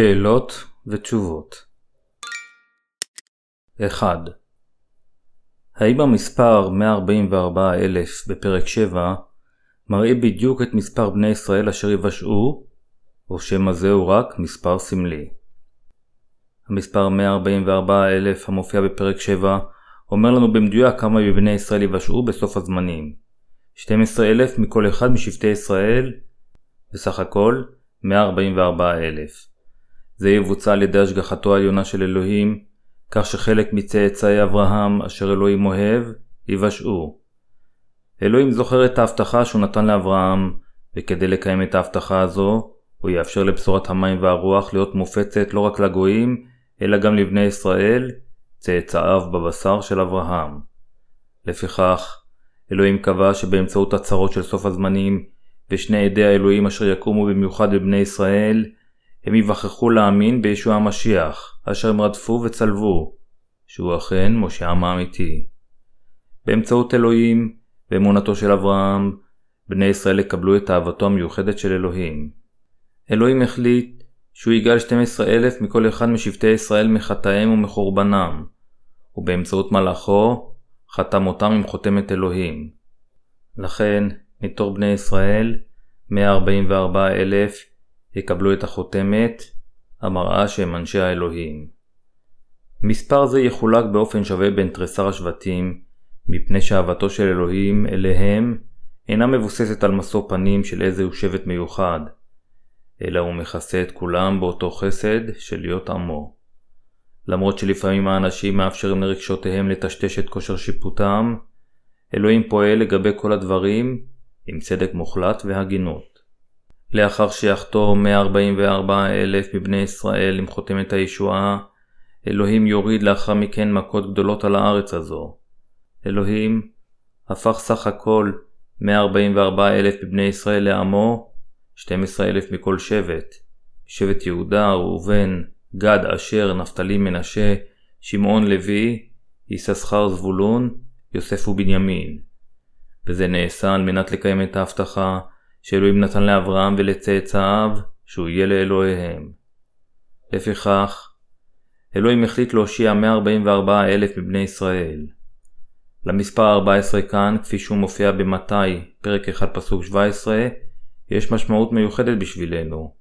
שאלות ותשובות 1. האם המספר 144,000 בפרק 7 מראה בדיוק את מספר בני ישראל אשר יבשעו, או שמא זהו רק מספר סמלי? המספר 144,000 המופיע בפרק 7 אומר לנו במדויק כמה מבני ישראל יבשעו בסוף הזמנים. 12,000 מכל אחד משבטי ישראל, בסך הכל 144,000. זה יבוצע על ידי השגחתו העליונה של אלוהים, כך שחלק מצאצאי אברהם, אשר אלוהים אוהב, יבשעו. אלוהים זוכר את ההבטחה שהוא נתן לאברהם, וכדי לקיים את ההבטחה הזו, הוא יאפשר לבשורת המים והרוח להיות מופצת לא רק לגויים, אלא גם לבני ישראל, צאצאיו בבשר של אברהם. לפיכך, אלוהים קבע שבאמצעות הצרות של סוף הזמנים, ושני עדי האלוהים אשר יקומו במיוחד לבני ישראל, הם יווכחו להאמין בישוע המשיח, אשר הם רדפו וצלבו, שהוא אכן מושיעם האמיתי. באמצעות אלוהים ואמונתו של אברהם, בני ישראל יקבלו את אהבתו המיוחדת של אלוהים. אלוהים החליט שהוא יגאל 12,000 מכל אחד משבטי ישראל מחטאיהם ומחורבנם, ובאמצעות מלאכו חתם אותם עם חותמת אלוהים. לכן, מתור בני ישראל, 144,000 יקבלו את החותמת, המראה שהם אנשי האלוהים. מספר זה יחולק באופן שווה בין תריסר השבטים, מפני שאהבתו של אלוהים אליהם אינה מבוססת על משוא פנים של איזהו שבט מיוחד, אלא הוא מכסה את כולם באותו חסד של להיות עמו. למרות שלפעמים האנשים מאפשרים לרגשותיהם לטשטש את כושר שיפוטם, אלוהים פועל לגבי כל הדברים עם צדק מוחלט והגינות. לאחר שיחתור 144 אלף מבני ישראל עם חותמת הישועה, אלוהים יוריד לאחר מכן מכות גדולות על הארץ הזו. אלוהים הפך סך הכל 144 אלף מבני ישראל לעמו, 12 אלף מכל שבט. שבט יהודה, ראובן, גד, אשר, נפתלי, מנשה, שמעון, לוי, יששכר, זבולון, יוסף ובנימין. וזה נעשה על מנת לקיים את ההבטחה שאלוהים נתן לאברהם ולצאצאיו שהוא יהיה לאלוהיהם. לפיכך, אלוהים החליט להושיע 144 אלף מבני ישראל. למספר 14 כאן, כפי שהוא מופיע במתי, פרק 1 פסוק 17, יש משמעות מיוחדת בשבילנו,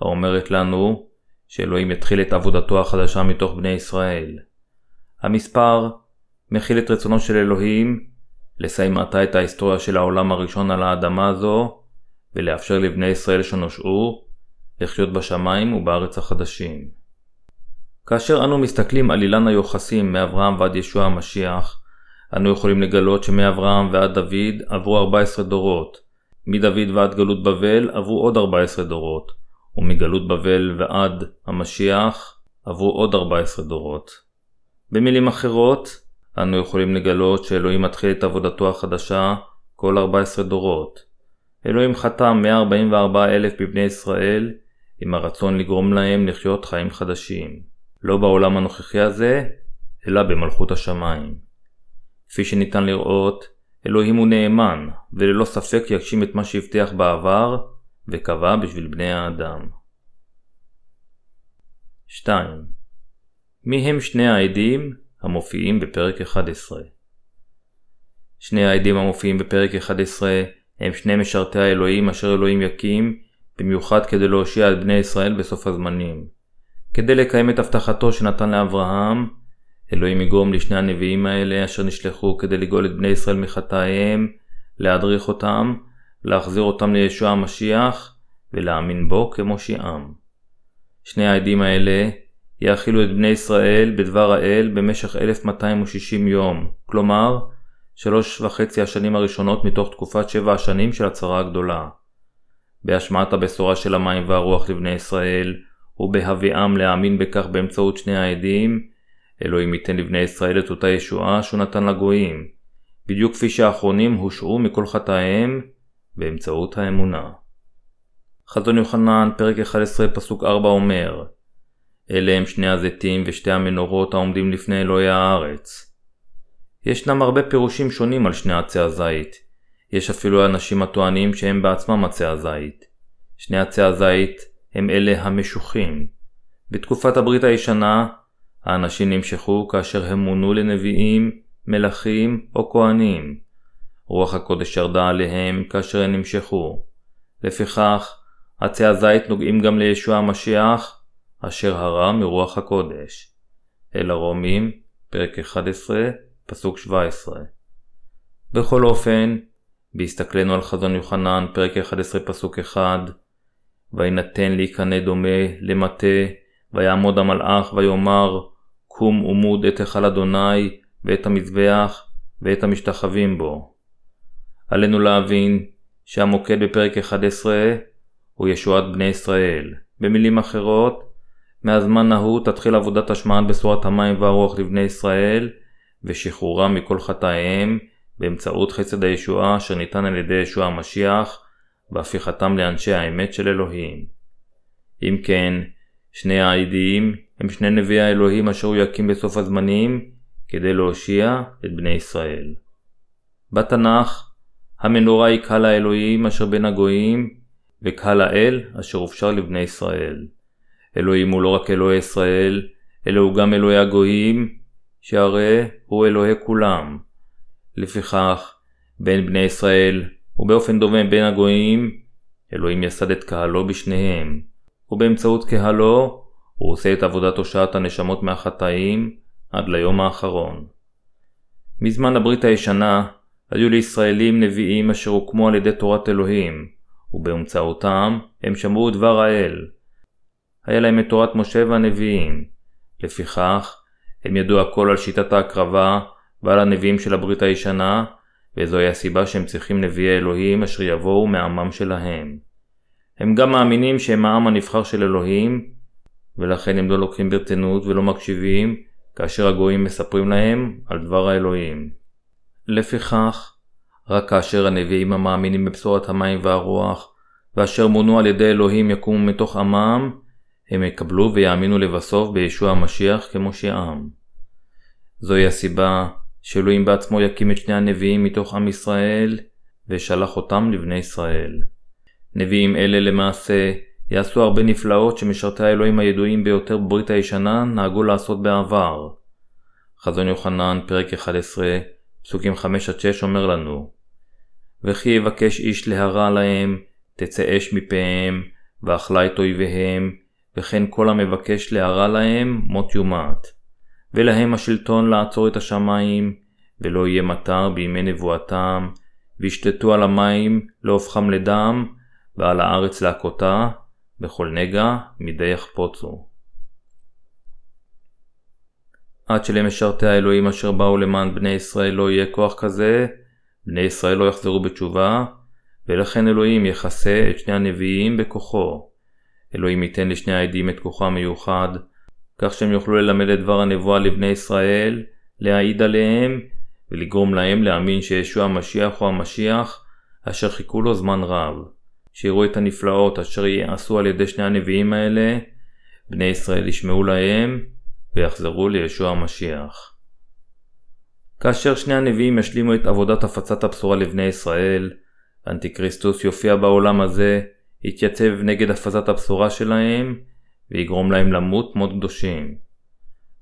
האומרת לנו שאלוהים התחיל את עבודתו החדשה מתוך בני ישראל. המספר מכיל את רצונו של אלוהים לסיים עתה את ההיסטוריה של העולם הראשון על האדמה הזו, ולאפשר לבני ישראל שנושעו לחיות בשמיים ובארץ החדשים. כאשר אנו מסתכלים על אילן היוחסים מאברהם ועד ישוע המשיח, אנו יכולים לגלות שמאברהם ועד דוד עברו 14 דורות, מדוד ועד גלות בבל עברו עוד 14 דורות, ומגלות בבל ועד המשיח עברו עוד 14 דורות. במילים אחרות, אנו יכולים לגלות שאלוהים מתחיל את עבודתו החדשה כל 14 דורות. אלוהים חתם 144 אלף מבני ישראל עם הרצון לגרום להם לחיות חיים חדשים, לא בעולם הנוכחי הזה, אלא במלכות השמיים. כפי שניתן לראות, אלוהים הוא נאמן, וללא ספק יגשים את מה שהבטיח בעבר, וקבע בשביל בני האדם. 2. מי הם שני העדים המופיעים בפרק 11? שני העדים המופיעים בפרק 11 הם שני משרתי האלוהים אשר אלוהים יקים, במיוחד כדי להושיע את בני ישראל בסוף הזמנים. כדי לקיים את הבטחתו שנתן לאברהם, אלוהים יגרום לשני הנביאים האלה אשר נשלחו כדי לגאול את בני ישראל מחטאיהם, להדריך אותם, להחזיר אותם לישוע המשיח, ולהאמין בו כמושיעם. שני העדים האלה יאכילו את בני ישראל בדבר האל במשך 1260 יום, כלומר, שלוש וחצי השנים הראשונות מתוך תקופת שבע השנים של הצרה הגדולה. בהשמעת הבשורה של המים והרוח לבני ישראל, ובהביאם להאמין בכך באמצעות שני העדים, אלוהים ייתן לבני ישראל את אותה ישועה שהוא נתן לגויים, בדיוק כפי שהאחרונים הושעו מכל חטאיהם באמצעות האמונה. חזון יוחנן, פרק 11, פסוק 4 אומר אלה הם שני הזיתים ושתי המנורות העומדים לפני אלוהי הארץ. ישנם הרבה פירושים שונים על שני עצי הזית. יש אפילו אנשים הטוענים שהם בעצמם עצי הזית. שני עצי הזית הם אלה המשוחים, בתקופת הברית הישנה, האנשים נמשכו כאשר הם מונו לנביאים, מלכים או כהנים. רוח הקודש ירדה עליהם כאשר הם נמשכו. לפיכך, עצי הזית נוגעים גם לישוע המשיח, אשר הרע מרוח הקודש. אל הרומים, פרק 11, פסוק 17. בכל אופן, בהסתכלנו על חזון יוחנן, פרק 11, פסוק 1, ויינתן לי קנה דומה למטה, ויעמוד המלאך ויאמר, קום עמוד את היכל אדוני, ואת המזבח, ואת המשתחווים בו. עלינו להבין שהמוקד בפרק 11 הוא ישועת בני ישראל. במילים אחרות, מהזמן ההוא תתחיל עבודת השמעת בשורת המים והרוח לבני ישראל, ושחרורם מכל חטאיהם באמצעות חסד הישועה אשר ניתן על ידי ישוע המשיח, והפיכתם לאנשי האמת של אלוהים. אם כן, שני העדים הם שני נביאי האלוהים אשר הוא יקים בסוף הזמנים כדי להושיע את בני ישראל. בתנ"ך, המנורה היא קהל האלוהים אשר בין הגויים, וקהל האל אשר הופשר לבני ישראל. אלוהים הוא לא רק אלוהי ישראל, אלא הוא גם אלוהי הגויים, שהרי הוא אלוהי כולם. לפיכך, בין בני ישראל, ובאופן דומה בין הגויים, אלוהים יסד את קהלו בשניהם, ובאמצעות קהלו, הוא עושה את עבודת הושעת הנשמות מהחטאים עד ליום האחרון. מזמן הברית הישנה, היו לישראלים נביאים אשר הוקמו על ידי תורת אלוהים, ובאמצעותם הם שמעו דבר האל. היה להם את תורת משה והנביאים. לפיכך, הם ידעו הכל על שיטת ההקרבה ועל הנביאים של הברית הישנה, וזוהי הסיבה שהם צריכים נביאי אלוהים אשר יבואו מעמם שלהם. הם גם מאמינים שהם העם הנבחר של אלוהים, ולכן הם לא לוקחים ברצינות ולא מקשיבים כאשר הגויים מספרים להם על דבר האלוהים. לפיכך, רק כאשר הנביאים המאמינים בבשורת המים והרוח, ואשר מונו על ידי אלוהים יקומו מתוך עמם, הם יקבלו ויאמינו לבסוף בישוע המשיח כמושיעם. זוהי הסיבה שאלוהים בעצמו יקים את שני הנביאים מתוך עם ישראל, ושלח אותם לבני ישראל. נביאים אלה למעשה יעשו הרבה נפלאות שמשרתי האלוהים הידועים ביותר בברית הישנה נהגו לעשות בעבר. חזון יוחנן, פרק 11, פסוקים 5-6 אומר לנו וכי יבקש איש להרע להם, תצא אש מפיהם, ואכלה את אויביהם, וכן כל המבקש להרע להם, מות יומת. ולהם השלטון לעצור את השמיים, ולא יהיה מטר בימי נבואתם, וישתתו על המים להופכם לדם, ועל הארץ להכותה, בכל נגע מדי יחפוצו. עד שלמשרתי האלוהים אשר באו למען בני ישראל לא יהיה כוח כזה, בני ישראל לא יחזרו בתשובה, ולכן אלוהים יכסה את שני הנביאים בכוחו. אלוהים ייתן לשני העדים את כוחו המיוחד, כך שהם יוכלו ללמד את דבר הנבואה לבני ישראל, להעיד עליהם, ולגרום להם להאמין שישוע המשיח הוא המשיח, אשר חיכו לו זמן רב. שיראו את הנפלאות אשר יעשו על ידי שני הנביאים האלה, בני ישראל ישמעו להם, ויחזרו לישוע המשיח. כאשר שני הנביאים ישלימו את עבודת הפצת הבשורה לבני ישראל, אנטיקריסטוס יופיע בעולם הזה, יתייצב נגד הפצת הבשורה שלהם, ויגרום להם למות מות קדושים.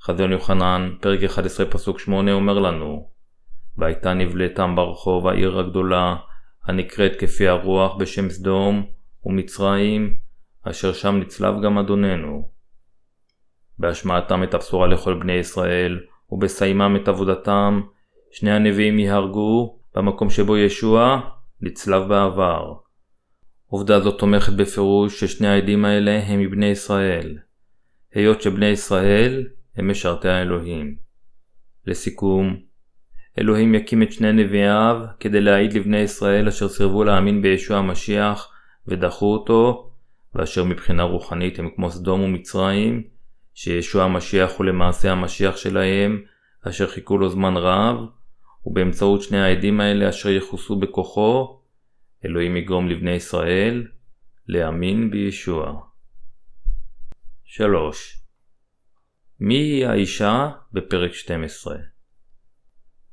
חזון יוחנן, פרק 11 פסוק 8 אומר לנו והייתה נבלתם ברחוב העיר הגדולה, הנקראת כפי הרוח בשם סדום ומצרים, אשר שם נצלב גם אדוננו. בהשמעתם את הבשורה לכל בני ישראל, ובסיימם את עבודתם, שני הנביאים יהרגו במקום שבו ישוע נצלב בעבר. עובדה זו תומכת בפירוש ששני העדים האלה הם מבני ישראל, היות שבני ישראל הם משרתי האלוהים. לסיכום, אלוהים יקים את שני נביאיו כדי להעיד לבני ישראל אשר סירבו להאמין בישוע המשיח ודחו אותו, ואשר מבחינה רוחנית הם כמו סדום ומצרים, שישוע המשיח הוא למעשה המשיח שלהם, אשר חיכו לו זמן רב, ובאמצעות שני העדים האלה אשר יכוסו בכוחו, אלוהים יגרום לבני ישראל להאמין בישוע. 3. מי היא האישה בפרק 12?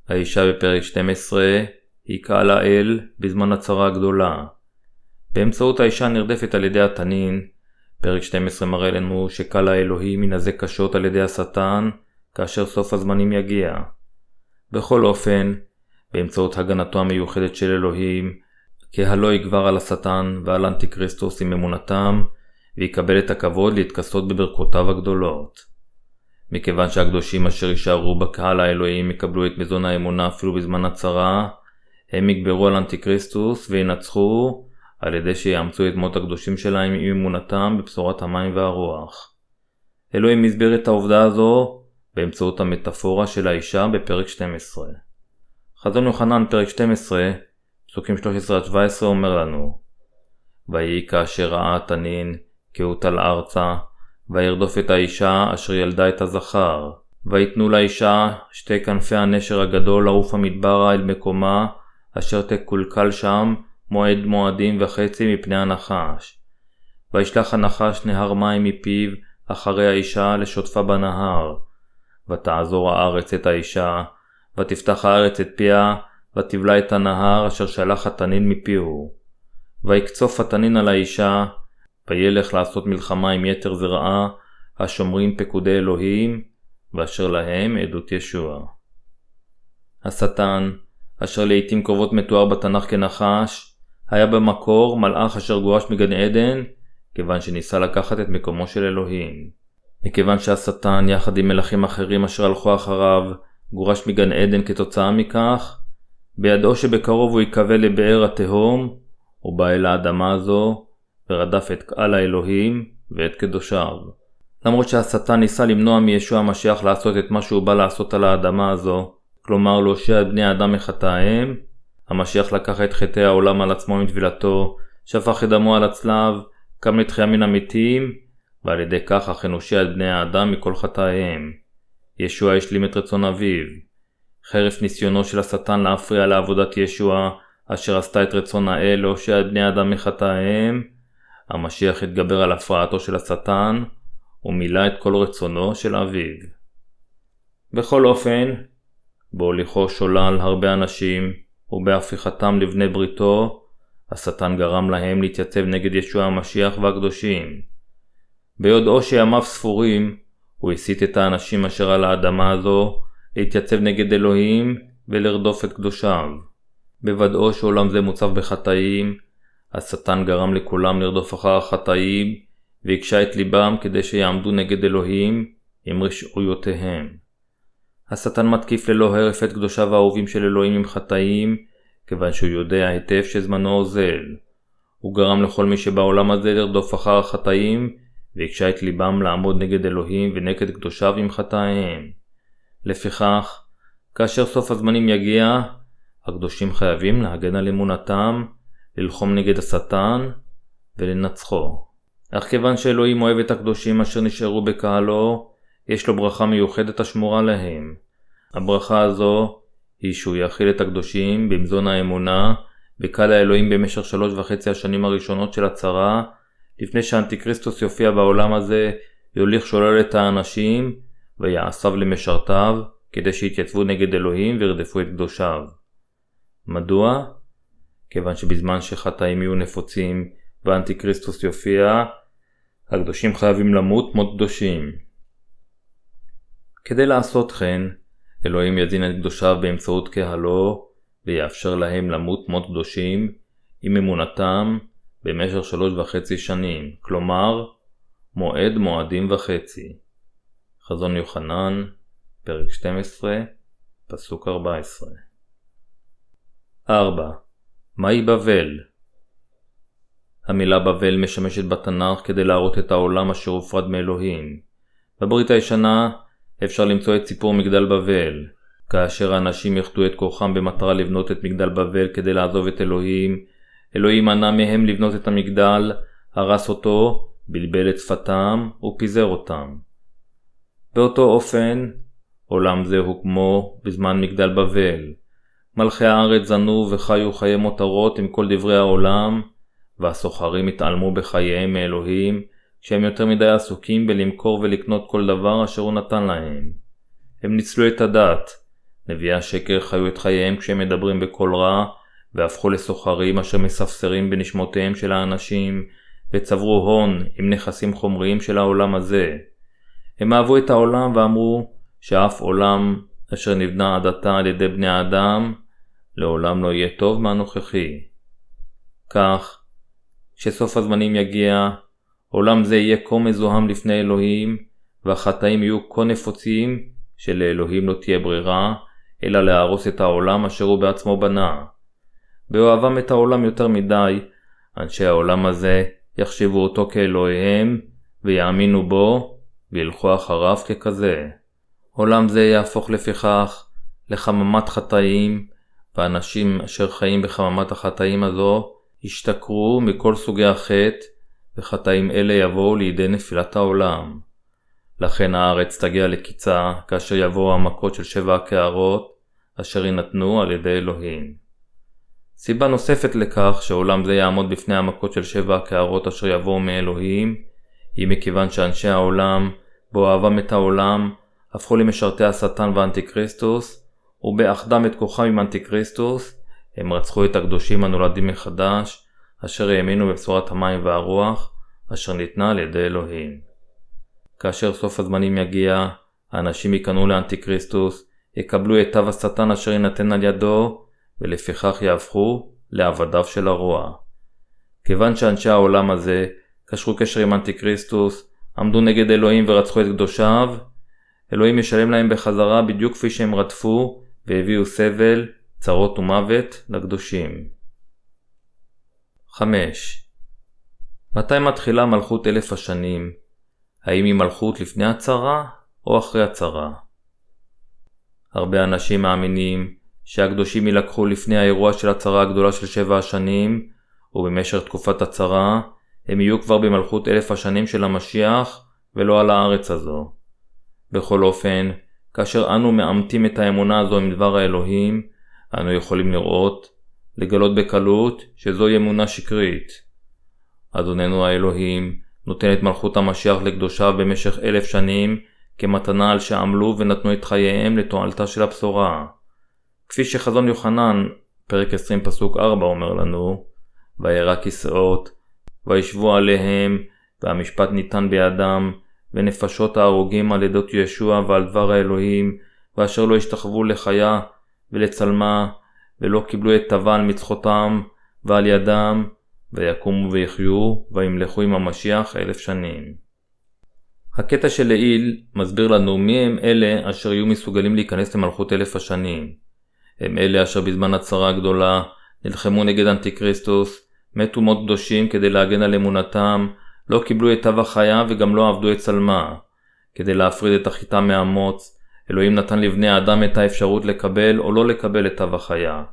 האישה בפרק 12 היא קהל האל בזמן הצרה הגדולה. באמצעות האישה נרדפת על ידי התנין, פרק 12 מראה לנו שקל האלוהים ינזק קשות על ידי השטן, כאשר סוף הזמנים יגיע. בכל אופן, באמצעות הגנתו המיוחדת של אלוהים, כהלא יגבר על השטן ועל אנטיקריסטוס עם אמונתם, ויקבל את הכבוד להתכסות בברכותיו הגדולות. מכיוון שהקדושים אשר יישארו בקהל האלוהים יקבלו את מזון האמונה אפילו בזמן הצרה, הם יגברו על אנטיקריסטוס וינצחו על ידי שיאמצו את מות הקדושים שלהם עם אמונתם בבשורת המים והרוח. אלוהים הסביר את העובדה הזו באמצעות המטאפורה של האישה בפרק 12. חזון יוחנן פרק 12, פסוקים 13-17 אומר לנו ויהי כאשר ראה התנין כי הוטל ארצה, וירדוף את האישה אשר ילדה את הזכר. ויתנו לאישה שתי כנפי הנשר הגדול לעוף המדברה אל מקומה, אשר תקולקל שם מועד מועדים וחצי מפני הנחש. וישלח הנחש נהר מים מפיו אחרי האישה לשוטפה בנהר. ותעזור הארץ את האישה, ותפתח הארץ את פיה, ותבלע את הנהר אשר שלח התנין מפיהו. ויקצוף התנין על האישה, וילך לעשות מלחמה עם יתר זרעה, השומרים פקודי אלוהים, ואשר להם עדות ישוע. השטן, אשר לעיתים קרובות מתואר בתנ"ך כנחש, היה במקור מלאך אשר גורש מגן עדן, כיוון שניסה לקחת את מקומו של אלוהים. מכיוון שהשטן, יחד עם מלכים אחרים אשר הלכו אחריו, גורש מגן עדן כתוצאה מכך, בידעו שבקרוב הוא יקווה לבאר התהום, הוא בא אל האדמה הזו, ורדף את קהל האלוהים ואת קדושיו. למרות שהשטן ניסה למנוע מישוע המשיח לעשות את מה שהוא בא לעשות על האדמה הזו, כלומר להושיע את בני האדם מחטאיהם, המשיח לקח את חטאי העולם על עצמו עם טבילתו, שפך את דמו על הצלב, קם לתחייה מן המתים, ועל ידי כך אכן הושיע את בני האדם מכל חטאיהם. ישוע השלים את רצון אביו. חרף ניסיונו של השטן להפריע לעבודת ישוע, אשר עשתה את רצון האל להושיע את בני האדם מחטאיהם, המשיח התגבר על הפרעתו של השטן, ומילא את כל רצונו של אביו. בכל אופן, בהוליכו שולל הרבה אנשים, ובהפיכתם לבני בריתו, השטן גרם להם להתייצב נגד ישוע המשיח והקדושים. ביודעו שימיו ספורים, הוא הסית את האנשים אשר על האדמה הזו להתייצב נגד אלוהים ולרדוף את קדושיו. בוודאו שעולם זה מוצב בחטאים, השטן גרם לכולם לרדוף אחר החטאים, והקשה את ליבם כדי שיעמדו נגד אלוהים עם רשעויותיהם. השטן מתקיף ללא הרף את קדושיו האהובים של אלוהים עם חטאים, כיוון שהוא יודע היטב שזמנו אוזל. הוא גרם לכל מי שבעולם הזה לרדוף אחר החטאים, והקשה את ליבם לעמוד נגד אלוהים ונגד קדושיו עם חטאיהם. לפיכך, כאשר סוף הזמנים יגיע, הקדושים חייבים להגן על אמונתם, ללחום נגד השטן ולנצחו. אך כיוון שאלוהים אוהב את הקדושים אשר נשארו בקהלו, יש לו ברכה מיוחדת השמורה להם. הברכה הזו היא שהוא יכיל את הקדושים במזון האמונה בקהל האלוהים במשך שלוש וחצי השנים הראשונות של הצרה, לפני שאנטיקריסטוס יופיע בעולם הזה, יוליך שולל את האנשים, ויעשיו למשרתיו, כדי שיתייצבו נגד אלוהים וירדפו את קדושיו. מדוע? כיוון שבזמן שחטאים יהיו נפוצים ואנטיקריסטוס יופיע, הקדושים חייבים למות מות קדושים. כדי לעשות כן, אלוהים יזין את קדושיו באמצעות קהלו, ויאפשר להם למות מות קדושים עם אמונתם במשך שלוש וחצי שנים, כלומר, מועד מועדים וחצי. חזון יוחנן, פרק 12, פסוק 14. 4. מהי בבל? המילה בבל משמשת בתנ"ך כדי להראות את העולם אשר הופרד מאלוהים. בברית הישנה אפשר למצוא את סיפור מגדל בבל, כאשר האנשים יחדו את כוחם במטרה לבנות את מגדל בבל כדי לעזוב את אלוהים, אלוהים מנע מהם לבנות את המגדל, הרס אותו, בלבל את שפתם ופיזר אותם. באותו אופן, עולם זה הוא כמו בזמן מגדל בבל. מלכי הארץ זנו וחיו חיי מותרות עם כל דברי העולם, והסוחרים התעלמו בחייהם מאלוהים, שהם יותר מדי עסוקים בלמכור ולקנות כל דבר אשר הוא נתן להם. הם ניצלו את הדת. נביאי השקר חיו את חייהם כשהם מדברים בקול רע, והפכו לסוחרים אשר מספסרים בנשמותיהם של האנשים, וצברו הון עם נכסים חומריים של העולם הזה. הם אהבו את העולם ואמרו שאף עולם אשר נבנה עד עתה על ידי בני האדם, לעולם לא יהיה טוב מהנוכחי. כך, כשסוף הזמנים יגיע, עולם זה יהיה כה מזוהם לפני אלוהים, והחטאים יהיו כה נפוצים, שלאלוהים לא תהיה ברירה, אלא להרוס את העולם אשר הוא בעצמו בנה. באוהבם את העולם יותר מדי, אנשי העולם הזה יחשבו אותו כאלוהיהם, ויאמינו בו, וילכו אחריו ככזה. עולם זה יהפוך לפיכך לחממת חטאים, ואנשים אשר חיים בחממת החטאים הזו ישתכרו מכל סוגי החטא, וחטאים אלה יבואו לידי נפילת העולם. לכן הארץ תגיע לקיצה כאשר יבואו המכות של שבע הקערות, אשר יינתנו על ידי אלוהים. סיבה נוספת לכך שעולם זה יעמוד בפני המכות של שבע הקערות אשר יבואו מאלוהים, היא מכיוון שאנשי העולם, באוהבם את העולם, הפכו למשרתי השטן והאנטיקריסטוס, ובאחדם את כוחם עם אנטיקריסטוס, הם רצחו את הקדושים הנולדים מחדש, אשר האמינו בבשורת המים והרוח, אשר ניתנה על ידי אלוהים. כאשר סוף הזמנים יגיע, האנשים ייכנעו לאנטיקריסטוס, יקבלו את תו השטן אשר יינתן על ידו, ולפיכך יהפכו לעבדיו של הרוע. כיוון שאנשי העולם הזה קשרו קשר עם אנטיקריסטוס, עמדו נגד אלוהים ורצחו את קדושיו, אלוהים ישלם להם בחזרה בדיוק כפי שהם רדפו והביאו סבל, צרות ומוות לקדושים. 5. מתי מתחילה מלכות אלף השנים? האם היא מלכות לפני הצרה או אחרי הצרה? הרבה אנשים מאמינים שהקדושים יילקחו לפני האירוע של הצרה הגדולה של שבע השנים, ובמשך תקופת הצרה הם יהיו כבר במלכות אלף השנים של המשיח, ולא על הארץ הזו. בכל אופן, כאשר אנו מאמתים את האמונה הזו עם דבר האלוהים, אנו יכולים לראות, לגלות בקלות, שזוהי אמונה שקרית. אדוננו האלוהים נותן את מלכות המשיח לקדושיו במשך אלף שנים, כמתנה על שעמלו ונתנו את חייהם לתועלתה של הבשורה. כפי שחזון יוחנן, פרק 20 פסוק 4 אומר לנו, וירא כיסאות, וישבו עליהם, והמשפט ניתן בידם, ונפשות ההרוגים על עדות ישוע ועל דבר האלוהים, ואשר לא השתחוו לחיה ולצלמה, ולא קיבלו את תבה על מצחותם ועל ידם, ויקומו ויחיו, וימלכו עם המשיח אלף שנים. הקטע שלעיל מסביר לנו מי הם אלה אשר יהיו מסוגלים להיכנס למלכות אלף השנים. הם אלה אשר בזמן הצרה הגדולה נלחמו נגד אנטיקריסטוס, מתו מות קדושים כדי להגן על אמונתם, לא קיבלו את תו החיה וגם לא עבדו את צלמה. כדי להפריד את החיטה מהמוץ, אלוהים נתן לבני האדם את האפשרות לקבל או לא לקבל את תו החיה.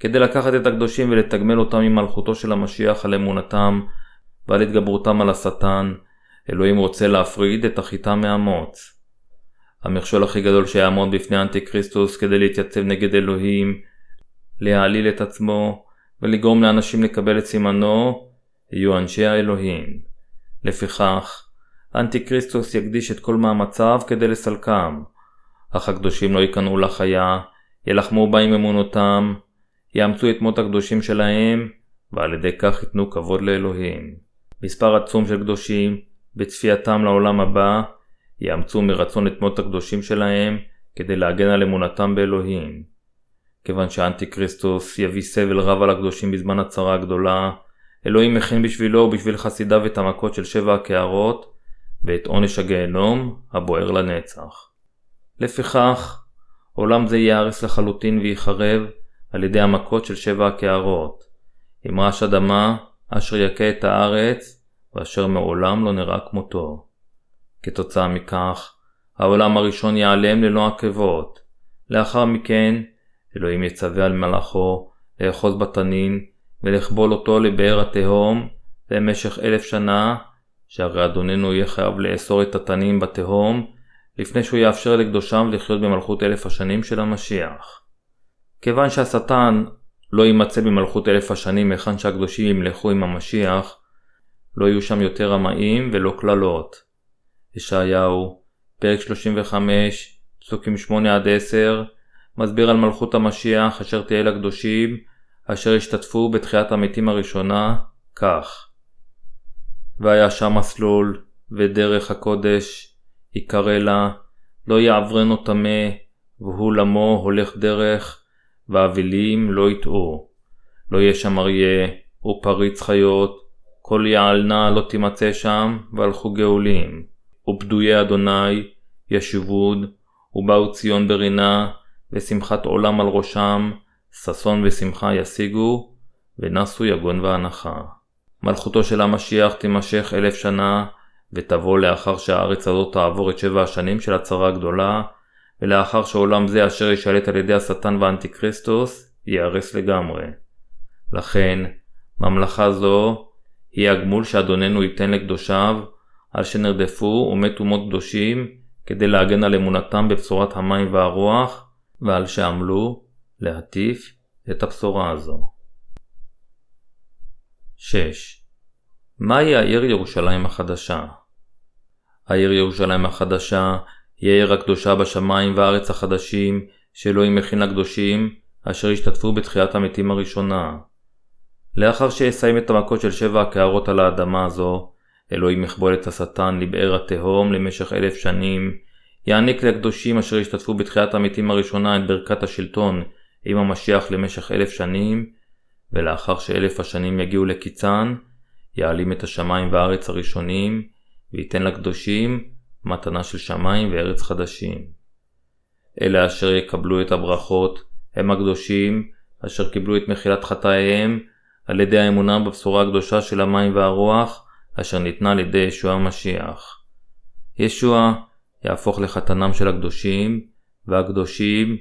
כדי לקחת את הקדושים ולתגמל אותם עם מלכותו של המשיח על אמונתם ועל התגברותם על השטן, אלוהים רוצה להפריד את החיטה מהמוץ. המכשול הכי גדול שיעמוד בפני אנטי-כריסטוס כדי להתייצב נגד אלוהים, להעליל את עצמו ולגרום לאנשים לקבל את סימנו, יהיו אנשי האלוהים. לפיכך, אנטי-כריסטוס יקדיש את כל מאמציו כדי לסלקם, אך הקדושים לא ייכנעו לחיה, ילחמו בה עם אמונותם, יאמצו את מות הקדושים שלהם, ועל ידי כך ייתנו כבוד לאלוהים. מספר עצום של קדושים, בצפייתם לעולם הבא, יאמצו מרצון את מות הקדושים שלהם, כדי להגן על אמונתם באלוהים. כיוון שאנטי כריסטוס יביא סבל רב על הקדושים בזמן הצרה הגדולה, אלוהים מכין בשבילו ובשביל חסידיו את המכות של שבע הקערות, ואת עונש הגיהנום הבוער לנצח. לפיכך, עולם זה ייהרס לחלוטין וייחרב, על ידי המכות של שבע הקערות, עם רעש אדמה אשר יכה את הארץ ואשר מעולם לא נראה כמותו. כתוצאה מכך, העולם הראשון ייעלם ללא עקבות. לאחר מכן, אלוהים יצווה על מלאכו לאחוז בתנין ולכבול אותו לבאר התהום במשך אלף שנה, שהרי אדוננו יהיה חייב לאסור את התנין בתהום לפני שהוא יאפשר לקדושיו לחיות במלכות אלף השנים של המשיח. כיוון שהשטן לא יימצא במלכות אלף השנים היכן שהקדושים ימלכו עם המשיח, לא יהיו שם יותר רמאים ולא קללות. ישעיהו, פרק 35, פסוקים 8-10, מסביר על מלכות המשיח אשר תהיה לקדושים, אשר השתתפו בתחיית המתים הראשונה, כך והיה שם מסלול, ודרך הקודש, יקרא לה, לא יעברנו טמא, והוא למו הולך דרך, ואבלים לא יטעו. לא יהיה שם אריה, ופריץ חיות, כל יעלנה לא תימצא שם, והלכו גאולים. ופדויי אדוני ישובוד, ובאו ציון ברינה, ושמחת עולם על ראשם, ששון ושמחה ישיגו, ונסו יגון ואנחה. מלכותו של המשיח תימשך אלף שנה, ותבוא לאחר שהארץ הזאת תעבור את שבע השנים של הצרה הגדולה, ולאחר שעולם זה אשר ישלט על ידי השטן והאנטיקריסטוס, ייהרס לגמרי. לכן, ממלכה זו היא הגמול שאדוננו ייתן לקדושיו, על שנרדפו ומתו מות קדושים, כדי להגן על אמונתם בבשורת המים והרוח, ועל שעמלו להטיף את הבשורה הזו. 6. מהי העיר ירושלים החדשה? העיר ירושלים החדשה היא העיר הקדושה בשמיים והארץ החדשים, שאלוהים מכין לקדושים, אשר השתתפו בתחיית המתים הראשונה. לאחר שיסיים את המכות של שבע הקערות על האדמה הזו, אלוהים יכבול את השטן לבאר התהום למשך אלף שנים, יעניק לקדושים אשר השתתפו בתחיית המתים הראשונה את ברכת השלטון עם המשיח למשך אלף שנים, ולאחר שאלף השנים יגיעו לקיצן, יעלים את השמיים והארץ הראשונים, וייתן לקדושים מתנה של שמיים וארץ חדשים. אלה אשר יקבלו את הברכות הם הקדושים, אשר קיבלו את מחילת חטאיהם על ידי האמונה בבשורה הקדושה של המים והרוח, אשר ניתנה על ידי ישוע המשיח. ישוע יהפוך לחתנם של הקדושים, והקדושים,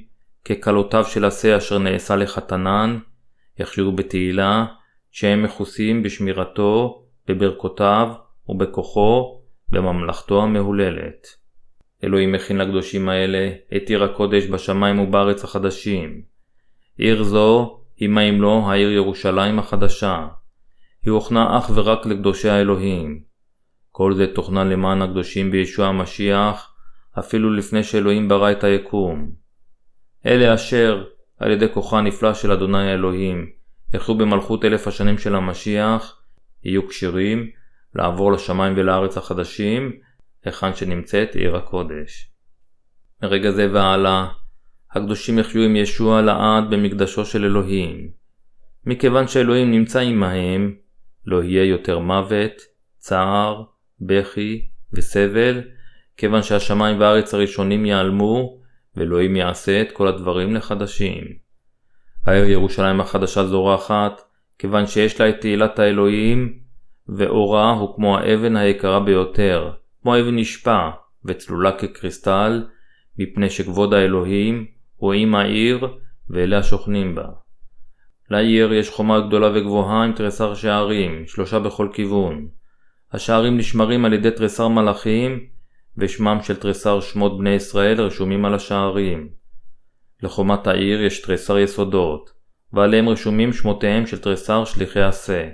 ככלותיו של השה אשר נעשה לחתנן, יחיו בתהילה, שהם מכוסים בשמירתו, בברכותיו ובכוחו, בממלכתו המהוללת. אלוהים מכין לקדושים האלה את עיר הקודש בשמיים ובארץ החדשים. עיר זו היא אם לא העיר ירושלים החדשה. היא הוכנה אך ורק לקדושי האלוהים. כל זה תוכנן למען הקדושים בישוע המשיח, אפילו לפני שאלוהים ברא את היקום. אלה אשר, על ידי כוחה הנפלא של אדוני האלוהים, יחיו במלכות אלף השנים של המשיח, יהיו כשירים לעבור לשמיים ולארץ החדשים, היכן שנמצאת עיר הקודש. מרגע זה והלאה, הקדושים יחיו עם ישוע לעד במקדשו של אלוהים. מכיוון שאלוהים נמצא עמהם, לא יהיה יותר מוות, צער, בכי וסבל, כיוון שהשמיים והארץ הראשונים ייעלמו, ואלוהים יעשה את כל הדברים לחדשים. העיר ירושלים החדשה זורחת, כיוון שיש לה את תהילת האלוהים, ואורה הוא כמו האבן היקרה ביותר, כמו אבן נשפע, וצלולה כקריסטל, מפני שכבוד האלוהים הוא עם העיר ואלה השוכנים בה. לעיר יש חומה גדולה וגבוהה עם תריסר שערים, שלושה בכל כיוון. השערים נשמרים על ידי תריסר מלאכים, ושמם של תריסר שמות בני ישראל רשומים על השערים. לחומת העיר יש תריסר יסודות, ועליהם רשומים שמותיהם של תריסר שליחי עשה.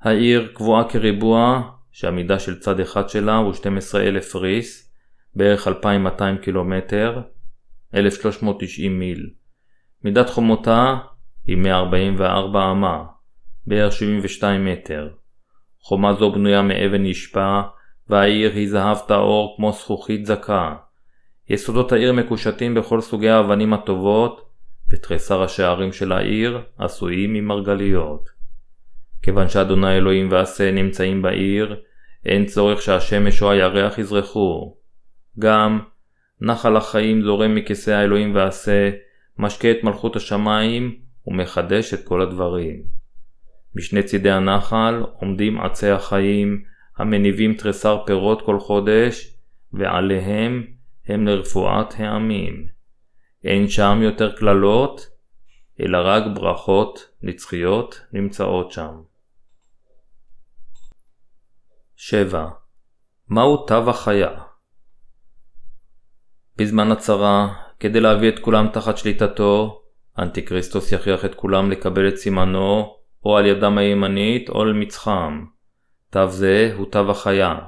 העיר קבועה כריבוע, שהמידה של צד אחד שלה הוא 12,000 ריס, בערך 2,200 קילומטר, 1,390 מיל. מידת חומותה היא 144 אמה, בערך 72 מטר. חומה זו בנויה מאבן נשפע, והעיר היא זהב טהור כמו זכוכית זכה. יסודות העיר מקושטים בכל סוגי האבנים הטובות, ותריסר השערים של העיר עשויים ממרגליות. כיוון שאדוני אלוהים ועשה נמצאים בעיר, אין צורך שהשמש או הירח יזרחו. גם נחל החיים זורם מכיסא האלוהים ועשה, משקה את מלכות השמיים ומחדש את כל הדברים. משני צידי הנחל עומדים עצי החיים המניבים תריסר פירות כל חודש, ועליהם הם לרפואת העמים. אין שם יותר קללות, אלא רק ברכות נצחיות נמצאות שם. 7. מהו תו החיה? בזמן הצרה, כדי להביא את כולם תחת שליטתו, אנטיקריסטוס יכריח את כולם לקבל את סימנו, או על ידם הימנית או על מצחם. תו זה הוא תו החיה.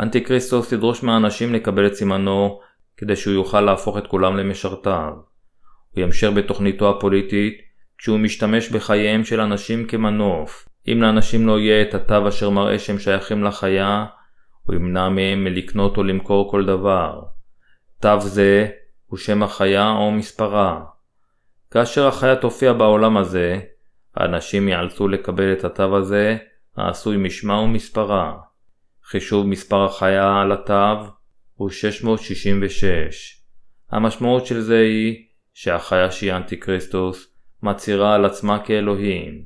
אנטיקריסטוס ידרוש מהאנשים לקבל את סימנו, כדי שהוא יוכל להפוך את כולם למשרתיו. הוא ימשיך בתוכניתו הפוליטית, כשהוא משתמש בחייהם של אנשים כמנוף. אם לאנשים לא יהיה את התו אשר מראה שהם שייכים לחיה, הוא ימנע מהם מלקנות או למכור כל דבר. תו זה הוא שם החיה או מספרה. כאשר החיה תופיע בעולם הזה, האנשים ייאלצו לקבל את התו הזה, העשוי משמה ומספרה. חישוב מספר החיה על התו הוא 666. המשמעות של זה היא שהחיה שהיא אנטיקריסטוס מצהירה על עצמה כאלוהים.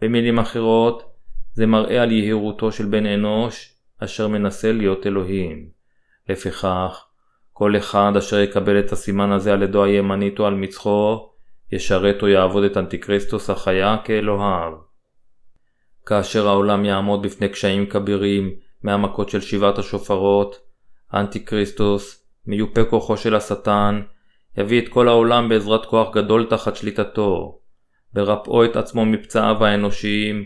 במילים אחרות, זה מראה על יהירותו של בן אנוש אשר מנסה להיות אלוהים. לפיכך, כל אחד אשר יקבל את הסימן הזה על ידו הימנית או על מצחו, ישרת או יעבוד את אנטיקריסטוס החיה כאלוהיו. כאשר העולם יעמוד בפני קשיים כבירים מהמכות של שבעת השופרות, אנטיקריסטוס, מיופה כוחו של השטן, יביא את כל העולם בעזרת כוח גדול תחת שליטתו, ברפאו את עצמו מפצעיו האנושיים,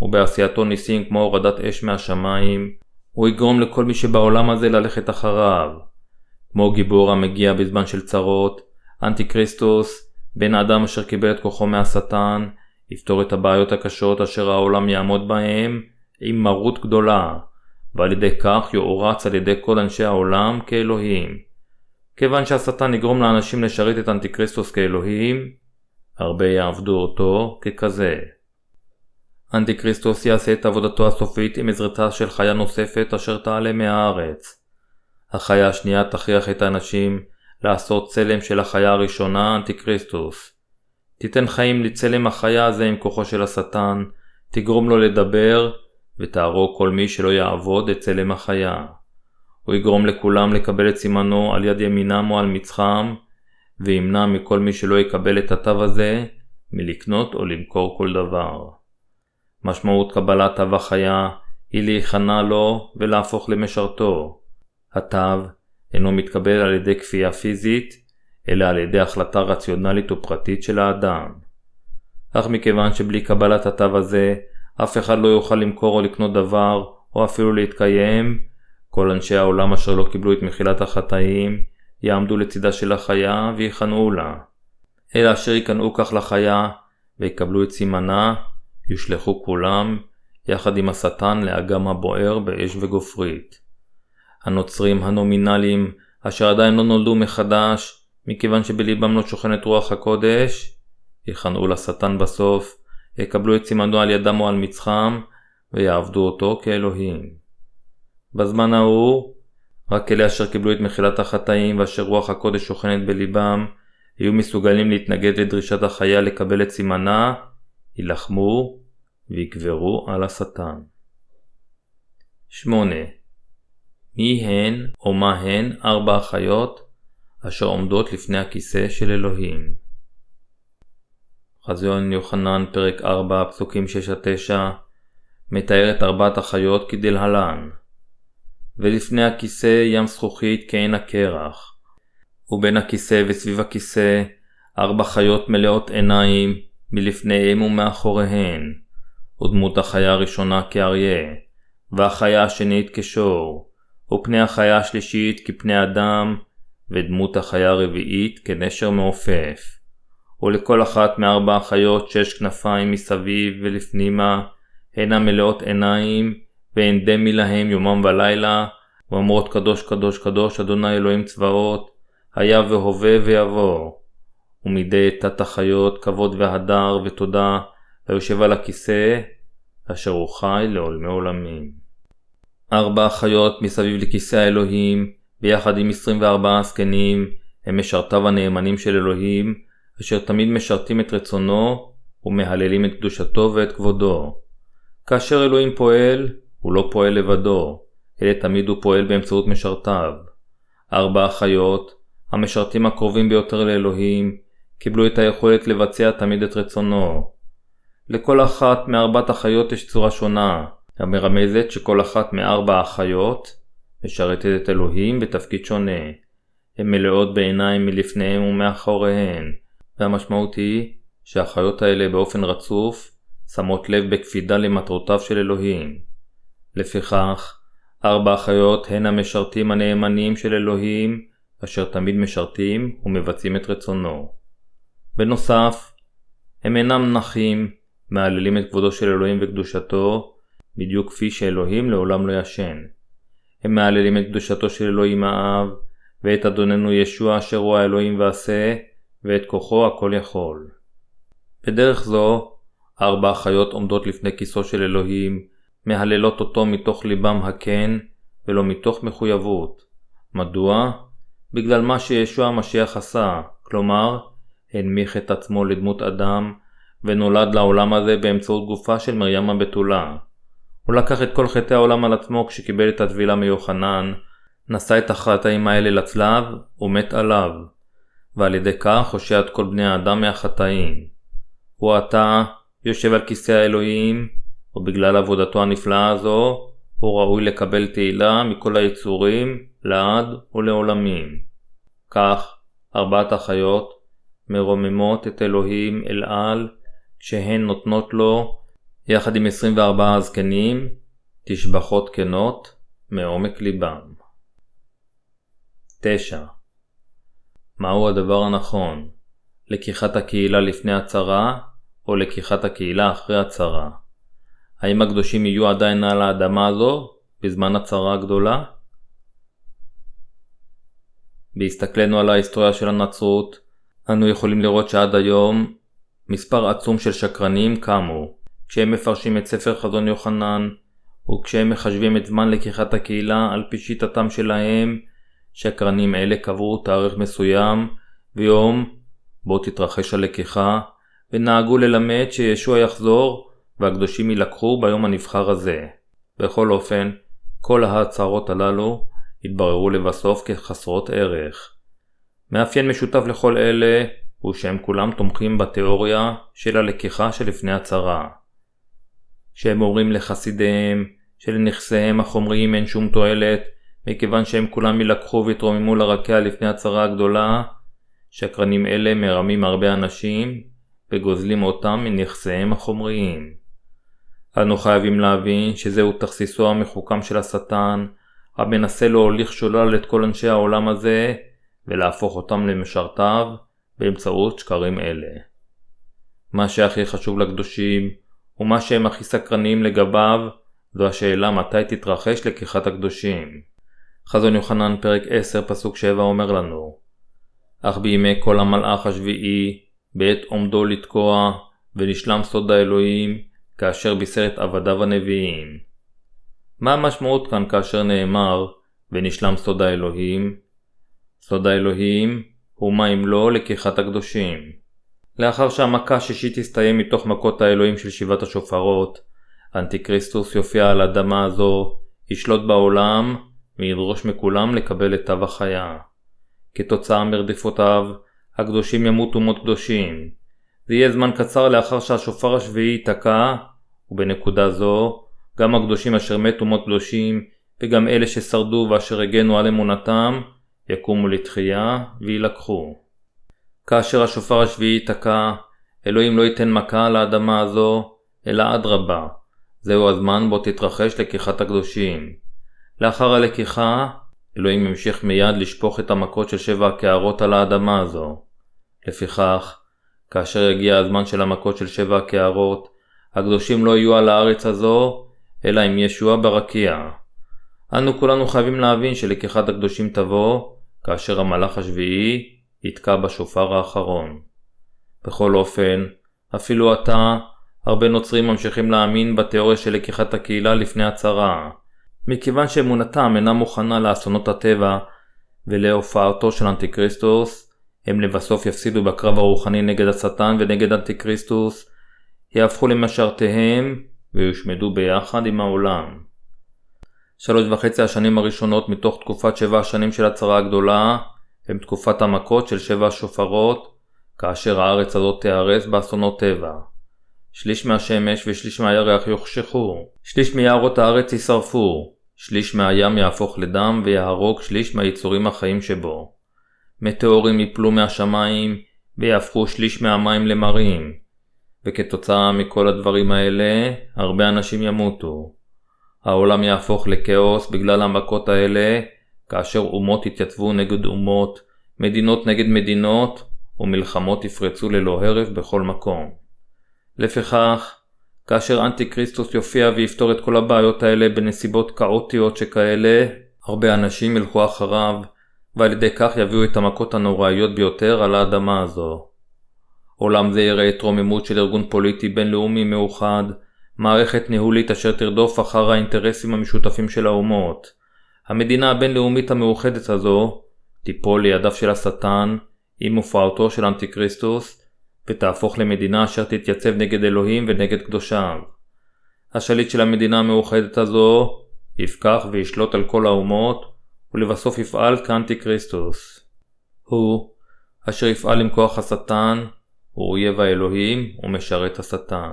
ובעשייתו ניסים כמו הורדת אש מהשמיים, הוא יגרום לכל מי שבעולם הזה ללכת אחריו. כמו גיבור המגיע בזמן של צרות, אנטיקריסטוס, בן האדם אשר קיבל את כוחו מהשטן, יפתור את הבעיות הקשות אשר העולם יעמוד בהם עם מרות גדולה, ועל ידי כך יוערץ על ידי כל אנשי העולם כאלוהים. כיוון שהשטן יגרום לאנשים לשרת את אנטיקריסטוס כאלוהים, הרבה יעבדו אותו ככזה. אנטיקריסטוס יעשה את עבודתו הסופית עם עזרתה של חיה נוספת אשר תעלה מהארץ. החיה השנייה תכריח את האנשים לעשות צלם של החיה הראשונה, אנטיקריסטוס. תיתן חיים לצלם החיה הזה עם כוחו של השטן, תגרום לו לדבר, ותהרוג כל מי שלא יעבוד את צלם החיה. הוא יגרום לכולם לקבל את סימנו על יד ימינם או על מצחם, וימנע מכל מי שלא יקבל את התו הזה מלקנות או למכור כל דבר. משמעות קבלת תו החיה היא להיכנע לו ולהפוך למשרתו. התו אינו מתקבל על ידי כפייה פיזית, אלא על ידי החלטה רציונלית ופרטית של האדם. אך מכיוון שבלי קבלת התו הזה, אף אחד לא יוכל למכור או לקנות דבר, או אפילו להתקיים, כל אנשי העולם אשר לא קיבלו את מחילת החטאים, יעמדו לצידה של החיה ויכנעו לה. אלא אשר ייכנעו כך לחיה, ויקבלו את סימנה, יושלכו כולם, יחד עם השטן לאגם הבוער באש וגופרית. הנוצרים הנומינליים, אשר עדיין לא נולדו מחדש, מכיוון שבליבם לא שוכנת רוח הקודש, יכנעו לשטן בסוף, יקבלו את סימנו על ידם או על מצחם, ויעבדו אותו כאלוהים. בזמן ההוא, רק אלה אשר קיבלו את מחילת החטאים ואשר רוח הקודש שוכנת בליבם, יהיו מסוגלים להתנגד לדרישת החיה לקבל את סימנה, יילחמו ויקברו על השטן. 8. מי הן או מה הן ארבע החיות אשר עומדות לפני הכיסא של אלוהים. חזיון יוחנן פרק 4 פסוקים 6-9 מתאר את ארבעת החיות כדלהלן ולפני הכיסא ים זכוכית כעין הקרח ובין הכיסא וסביב הכיסא ארבע חיות מלאות עיניים מלפניהם ומאחוריהן ודמות החיה הראשונה כאריה והחיה השנית כשור ופני החיה השלישית כפני אדם ודמות החיה הרביעית כנשר מעופף. ולכל אחת מארבע החיות שש כנפיים מסביב ולפנימה, הנה מלאות עיניים, ואין דמי להם יומם ולילה, ואומרות קדוש קדוש קדוש אדוני אלוהים צבאות, היה והווה ויבוא. ומדי תת החיות כבוד והדר ותודה, היושב על הכיסא, אשר הוא חי לעולמי עולמים. ארבע החיות מסביב לכיסא האלוהים, ביחד עם 24 הזקנים, הם משרתיו הנאמנים של אלוהים, אשר תמיד משרתים את רצונו ומהללים את קדושתו ואת כבודו. כאשר אלוהים פועל, הוא לא פועל לבדו, אלא תמיד הוא פועל באמצעות משרתיו. ארבע החיות, המשרתים הקרובים ביותר לאלוהים, קיבלו את היכולת לבצע תמיד את רצונו. לכל אחת מארבעת החיות יש צורה שונה, המרמזת שכל אחת מארבע החיות משרתת את אלוהים בתפקיד שונה. הן מלאות בעיניים מלפניהם ומאחוריהן, והמשמעות היא שהחיות האלה באופן רצוף שמות לב בקפידה למטרותיו של אלוהים. לפיכך, ארבע החיות הן המשרתים הנאמנים של אלוהים, אשר תמיד משרתים ומבצעים את רצונו. בנוסף, הם אינם נחים, מהללים את כבודו של אלוהים וקדושתו, בדיוק כפי שאלוהים לעולם לא ישן. הם מהללים את קדושתו של אלוהים האב, ואת אדוננו ישוע אשר הוא האלוהים ועשה, ואת כוחו הכל יכול. בדרך זו, ארבע החיות עומדות לפני כיסו של אלוהים, מהללות אותו מתוך ליבם הכן, ולא מתוך מחויבות. מדוע? בגלל מה שישוע המשיח עשה, כלומר, הנמיך את עצמו לדמות אדם, ונולד לעולם הזה באמצעות גופה של מרים הבתולה. הוא לקח את כל חטאי העולם על עצמו כשקיבל את הטבילה מיוחנן, נשא את החטאים האלה לצלב, ומת עליו, ועל ידי כך הושע את כל בני האדם מהחטאים. הוא עתה יושב על כיסא האלוהים, ובגלל עבודתו הנפלאה הזו, הוא ראוי לקבל תהילה מכל היצורים, לעד ולעולמים. כך, ארבעת החיות מרוממות את אלוהים אל על, כשהן נותנות לו, יחד עם 24 הזקנים, תשבחות כנות מעומק ליבם. 9. מהו הדבר הנכון? לקיחת הקהילה לפני הצרה, או לקיחת הקהילה אחרי הצרה? האם הקדושים יהיו עדיין על האדמה הזו בזמן הצרה הגדולה? בהסתכלנו על ההיסטוריה של הנצרות, אנו יכולים לראות שעד היום מספר עצום של שקרנים קמו, כשהם מפרשים את ספר חזון יוחנן, וכשהם מחשבים את זמן לקיחת הקהילה על פי שיטתם שלהם, שקרנים אלה קבעו תאריך מסוים ויום בו תתרחש הלקיחה, ונהגו ללמד שישוע יחזור והקדושים יילקחו ביום הנבחר הזה. בכל אופן, כל ההצהרות הללו התבררו לבסוף כחסרות ערך. מאפיין משותף לכל אלה הוא שהם כולם תומכים בתיאוריה של הלקיחה שלפני הצהרה. שהם אומרים לחסידיהם שלנכסיהם החומריים אין שום תועלת מכיוון שהם כולם יילקחו ויתרוממו לרקיע לפני הצהרה הגדולה, שקרנים אלה מרמים הרבה אנשים וגוזלים אותם מנכסיהם החומריים. אנו חייבים להבין שזהו תכסיסו המחוכם של השטן, המנסה להוליך שולל את כל אנשי העולם הזה ולהפוך אותם למשרתיו באמצעות שקרים אלה. מה שהכי חשוב לקדושים, ומה שהם הכי סקרניים לגביו, זו השאלה מתי תתרחש לקיחת הקדושים. חזון יוחנן פרק 10 פסוק 7 אומר לנו אך בימי כל המלאך השביעי, בעת עומדו לתקוע, ונשלם סוד האלוהים, כאשר בישר את עבדיו הנביאים. מה המשמעות כאן כאשר נאמר, ונשלם סוד האלוהים? סוד האלוהים הוא מה אם לא לקיחת הקדושים. לאחר שהמכה השישית תסתיים מתוך מכות האלוהים של שבעת השופרות, אנטיקריסטוס יופיע על אדמה הזו, ישלוט בעולם, וידרוש מכולם לקבל את תו החיה. כתוצאה מרדיפותיו, הקדושים ימותו מות קדושים. זה יהיה זמן קצר לאחר שהשופר השביעי ייתקע, ובנקודה זו, גם הקדושים אשר מתו מות קדושים, וגם אלה ששרדו ואשר הגנו על אמונתם, יקומו לתחייה ויילקחו. כאשר השופר השביעי ייתקע, אלוהים לא ייתן מכה על האדמה הזו, אלא אדרבה, זהו הזמן בו תתרחש לקיחת הקדושים. לאחר הלקיחה, אלוהים המשיך מיד לשפוך את המכות של שבע הקערות על האדמה הזו. לפיכך, כאשר יגיע הזמן של המכות של שבע הקערות, הקדושים לא יהיו על הארץ הזו, אלא עם ישוע ברקיע. אנו כולנו חייבים להבין שלקיחת הקדושים תבוא, כאשר המלאך השביעי יתקע בשופר האחרון. בכל אופן, אפילו עתה, הרבה נוצרים ממשיכים להאמין בתיאוריה של לקיחת הקהילה לפני הצרה. מכיוון שאמונתם אינה מוכנה לאסונות הטבע ולהופעתו של אנטיקריסטוס, הם לבסוף יפסידו בקרב הרוחני נגד השטן ונגד אנטיקריסטוס, יהפכו למשרתיהם ויושמדו ביחד עם העולם. שלוש וחצי השנים הראשונות מתוך תקופת שבע השנים של הצרה הגדולה הם תקופת המכות של שבע השופרות, כאשר הארץ הזאת תיהרס באסונות טבע. שליש מהשמש ושליש מהירח יוחשכו, שליש מיערות הארץ יישרפו, שליש מהים יהפוך לדם ויהרוג שליש מהיצורים החיים שבו. מטאורים יפלו מהשמיים ויהפכו שליש מהמים למרים. וכתוצאה מכל הדברים האלה, הרבה אנשים ימותו. העולם יהפוך לכאוס בגלל המכות האלה, כאשר אומות יתייצבו נגד אומות, מדינות נגד מדינות, ומלחמות יפרצו ללא הרף בכל מקום. לפיכך, כאשר אנטי כריסטוס יופיע ויפתור את כל הבעיות האלה בנסיבות כאוטיות שכאלה, הרבה אנשים ילכו אחריו, ועל ידי כך יביאו את המכות הנוראיות ביותר על האדמה הזו. עולם זה יראה התרוממות של ארגון פוליטי בינלאומי מאוחד, מערכת ניהולית אשר תרדוף אחר האינטרסים המשותפים של האומות. המדינה הבינלאומית המאוחדת הזו תיפול לידיו של השטן עם הופעתו של אנטיקריסטוס ותהפוך למדינה אשר תתייצב נגד אלוהים ונגד קדושיו. השליט של המדינה המאוחדת הזו יפקח וישלוט על כל האומות ולבסוף יפעל כאנטיקריסטוס. הוא, אשר יפעל עם כוח השטן, הוא אויב האלוהים ומשרת השטן.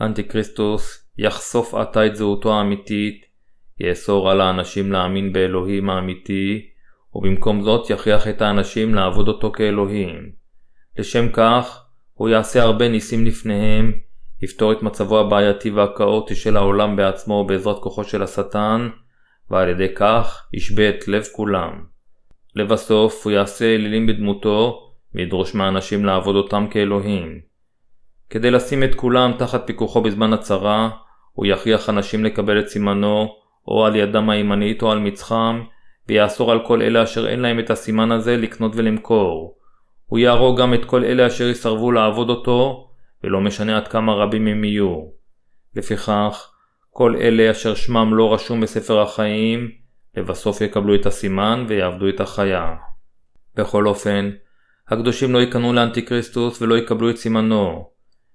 אנטיקריסטוס יחשוף עתה את זהותו האמיתית, יאסור על האנשים להאמין באלוהים האמיתי, ובמקום זאת יכריח את האנשים לעבוד אותו כאלוהים. לשם כך, הוא יעשה הרבה ניסים לפניהם, יפתור את מצבו הבעייתי והכאוטי של העולם בעצמו בעזרת כוחו של השטן, ועל ידי כך ישבה את לב כולם. לבסוף הוא יעשה אלילים בדמותו, וידרוש מהאנשים לעבוד אותם כאלוהים. כדי לשים את כולם תחת פיקוחו בזמן הצרה, הוא יכריח אנשים לקבל את סימנו, או על ידם הימנית או על מצחם, ויאסור על כל אלה אשר אין להם את הסימן הזה לקנות ולמכור. הוא יהרוג גם את כל אלה אשר יסרבו לעבוד אותו, ולא משנה עד כמה רבים הם יהיו. לפיכך, כל אלה אשר שמם לא רשום בספר החיים, לבסוף יקבלו את הסימן ויעבדו את החיה. בכל אופן, הקדושים לא ייכנעו לאנטיקריסטוס ולא יקבלו את סימנו.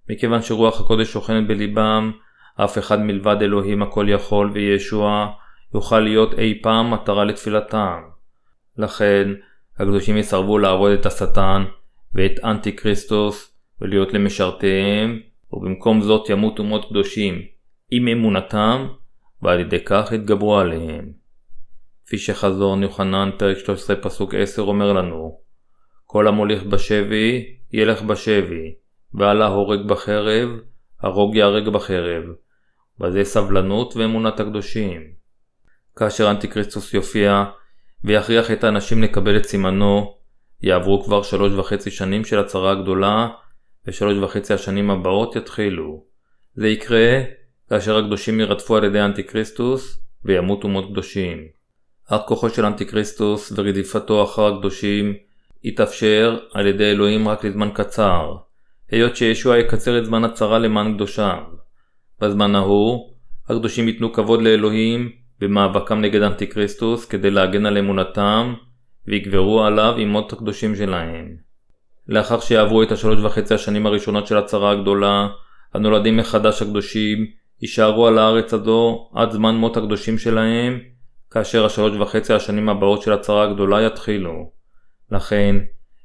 מכיוון שרוח הקודש שוכנת בליבם, אף אחד מלבד אלוהים הכל יכול וישוע יוכל להיות אי פעם מטרה לתפילתם. לכן, הקדושים יסרבו לעבוד את השטן ואת אנטי כריסטוס ולהיות למשרתיהם, ובמקום זאת ימותו מות קדושים עם אמונתם, ועל ידי כך יתגברו עליהם. כפי שחזון יוחנן פרק 13 פסוק 10 אומר לנו כל המוליך בשבי ילך בשבי, וכל ההורג בחרב, הרוג יהרג בחרב. וזה סבלנות ואמונת הקדושים. כאשר אנטיקריסטוס יופיע ויכריח את האנשים לקבל את סימנו, יעברו כבר שלוש וחצי שנים של הצרה הגדולה, ושלוש וחצי השנים הבאות יתחילו. זה יקרה כאשר הקדושים ירדפו על ידי אנטיקריסטוס וימותו מות קדושים. אך כוחו של אנטיקריסטוס ורדיפתו אחר הקדושים יתאפשר על ידי אלוהים רק לזמן קצר, היות שישוע יקצר את זמן הצרה למען קדושיו. בזמן ההוא, הקדושים ייתנו כבוד לאלוהים במאבקם נגד אנטיקריסטוס כדי להגן על אמונתם, ויגברו עליו עם מות הקדושים שלהם. לאחר שיעברו את השלוש וחצי השנים הראשונות של הצרה הגדולה, הנולדים מחדש הקדושים יישארו על הארץ הזו עד זמן מות הקדושים שלהם, כאשר השלוש וחצי השנים הבאות של הצרה הגדולה יתחילו. לכן,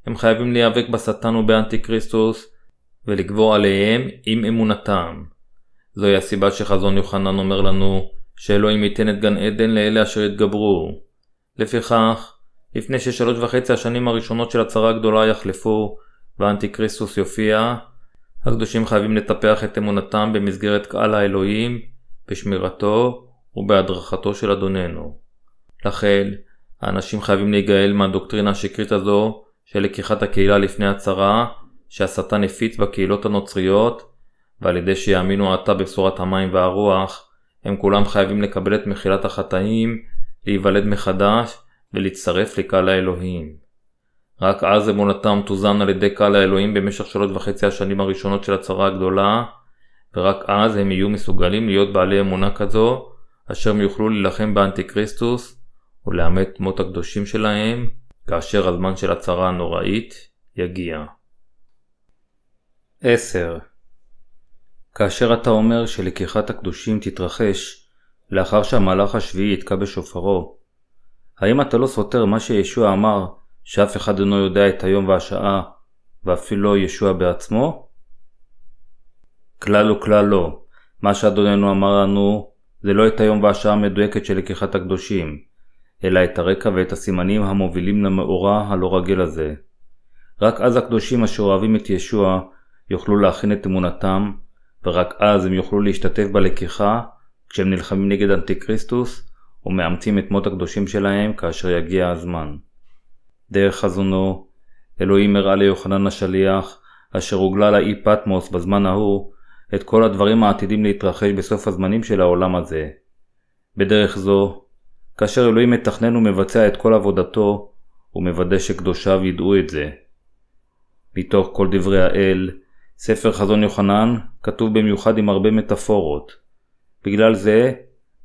הם חייבים להיאבק בשטן ובאנטיקריסטוס, ולגבור עליהם עם אמונתם. זוהי הסיבה שחזון יוחנן אומר לנו שאלוהים ייתן את גן עדן לאלה אשר יתגברו. לפיכך, לפני ששלוש וחצי השנים הראשונות של הצרה הגדולה יחלפו ואנטיקריסטוס יופיע, הקדושים חייבים לטפח את אמונתם במסגרת קהל האלוהים, בשמירתו ובהדרכתו של אדוננו. לכן, האנשים חייבים להיגאל מהדוקטרינה השקרית הזו של לקיחת הקהילה לפני הצרה שהשטן הפיץ בקהילות הנוצריות, ועל ידי שיאמינו עתה בבשורת המים והרוח, הם כולם חייבים לקבל את מחילת החטאים, להיוולד מחדש ולהצטרף לקהל האלוהים. רק אז אמונתם תוזן על ידי קהל האלוהים במשך שלוש וחצי השנים הראשונות של הצרה הגדולה, ורק אז הם יהיו מסוגלים להיות בעלי אמונה כזו, אשר הם יוכלו להילחם באנטיקריסטוס ולאמת מות הקדושים שלהם, כאשר הזמן של הצרה הנוראית יגיע. 10. כאשר אתה אומר שלקיחת הקדושים תתרחש לאחר שהמהלך השביעי יתקע בשופרו, האם אתה לא סותר מה שישוע אמר שאף אחד אינו יודע את היום והשעה ואפילו לא ישוע בעצמו? כלל וכלל לא. מה שאדוננו אמר לנו זה לא את היום והשעה המדויקת של לקיחת הקדושים, אלא את הרקע ואת הסימנים המובילים למאורע הלא רגיל הזה. רק אז הקדושים אשר אוהבים את ישוע יוכלו להכין את אמונתם, ורק אז הם יוכלו להשתתף בלקיחה כשהם נלחמים נגד אנטיקריסטוס ומאמצים את מות הקדושים שלהם כאשר יגיע הזמן. דרך חזונו, אלוהים הראה ליוחנן השליח, אשר הוגלה לאי פטמוס בזמן ההוא, את כל הדברים העתידים להתרחש בסוף הזמנים של העולם הזה. בדרך זו, כאשר אלוהים מתכנן ומבצע את כל עבודתו, הוא מוודא שקדושיו ידעו את זה. מתוך כל דברי האל, ספר חזון יוחנן כתוב במיוחד עם הרבה מטאפורות. בגלל זה,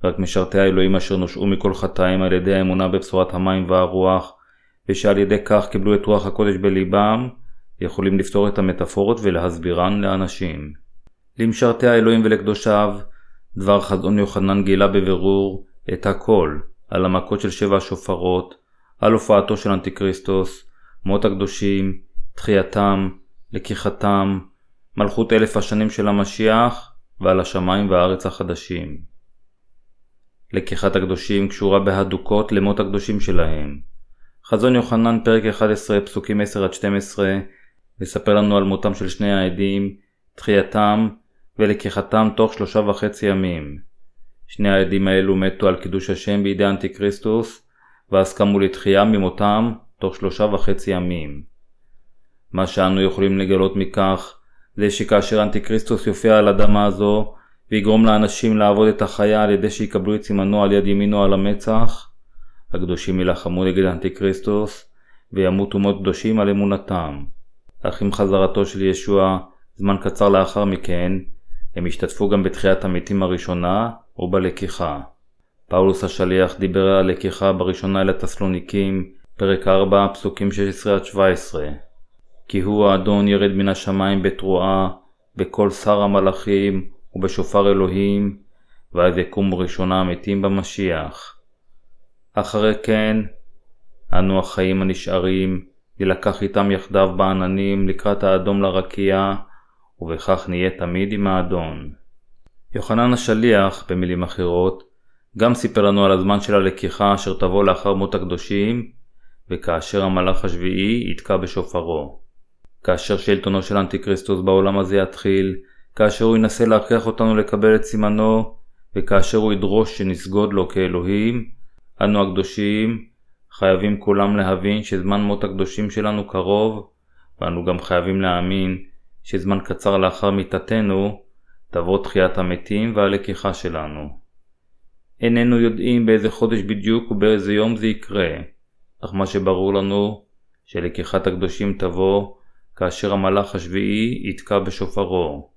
רק משרתי האלוהים אשר נושעו מכל חטאים על ידי האמונה בבשורת המים והרוח, ושעל ידי כך קיבלו את רוח הקודש בליבם, יכולים לפתור את המטאפורות ולהסבירן לאנשים. למשרתי האלוהים ולקדושיו, דבר חזון יוחנן גילה בבירור את הכל על המכות של שבע השופרות, על הופעתו של אנטיקריסטוס, מות הקדושים, תחייתם, לקיחתם, מלכות אלף השנים של המשיח, ועל השמיים והארץ החדשים. לקיחת הקדושים קשורה בהדוקות למות הקדושים שלהם. חזון יוחנן פרק 11 פסוקים 10-12 מספר לנו על מותם של שני העדים, תחייתם ולקיחתם תוך שלושה וחצי ימים. שני העדים האלו מתו על קידוש השם בידי אנטיקריסטוס, ואז קמו לתחייה ממותם תוך שלושה וחצי ימים. מה שאנו יכולים לגלות מכך, זה שכאשר אנטיקריסטוס יופיע על אדמה הזו, ויגרום לאנשים לעבוד את החיה על ידי שיקבלו את סימנו על יד ימין או על המצח, הקדושים יילחמו נגד אנטיקריסטוס, וימותו מות קדושים על אמונתם. אך עם חזרתו של ישוע, זמן קצר לאחר מכן, הם ישתתפו גם בתחיית המתים הראשונה ובלקיחה. פאולוס השליח דיבר על הלקיחה בראשונה אל התסלוניקים, פרק 4, פסוקים 16-17. כי הוא האדון ירד מן השמיים בתרועה, בקול שר המלאכים ובשופר אלוהים, ואז יקום ראשונה המתים במשיח. אחרי כן, אנו החיים הנשארים, נלקח איתם יחדיו בעננים לקראת האדום לרקיע, ובכך נהיה תמיד עם האדון. יוחנן השליח, במילים אחרות, גם סיפר לנו על הזמן של הלקיחה אשר תבוא לאחר מות הקדושים, וכאשר המלאך השביעי יתקע בשופרו. כאשר שלטונו של אנטיקריסטוס בעולם הזה יתחיל, כאשר הוא ינסה להכריח אותנו לקבל את סימנו, וכאשר הוא ידרוש שנסגוד לו כאלוהים, אנו הקדושים חייבים כולם להבין שזמן מות הקדושים שלנו קרוב, ואנו גם חייבים להאמין שזמן קצר לאחר מיתתנו תבוא תחיית המתים והלקיחה שלנו. איננו יודעים באיזה חודש בדיוק ובאיזה יום זה יקרה, אך מה שברור לנו שלקיחת הקדושים תבוא כאשר המלאך השביעי יתקע בשופרו.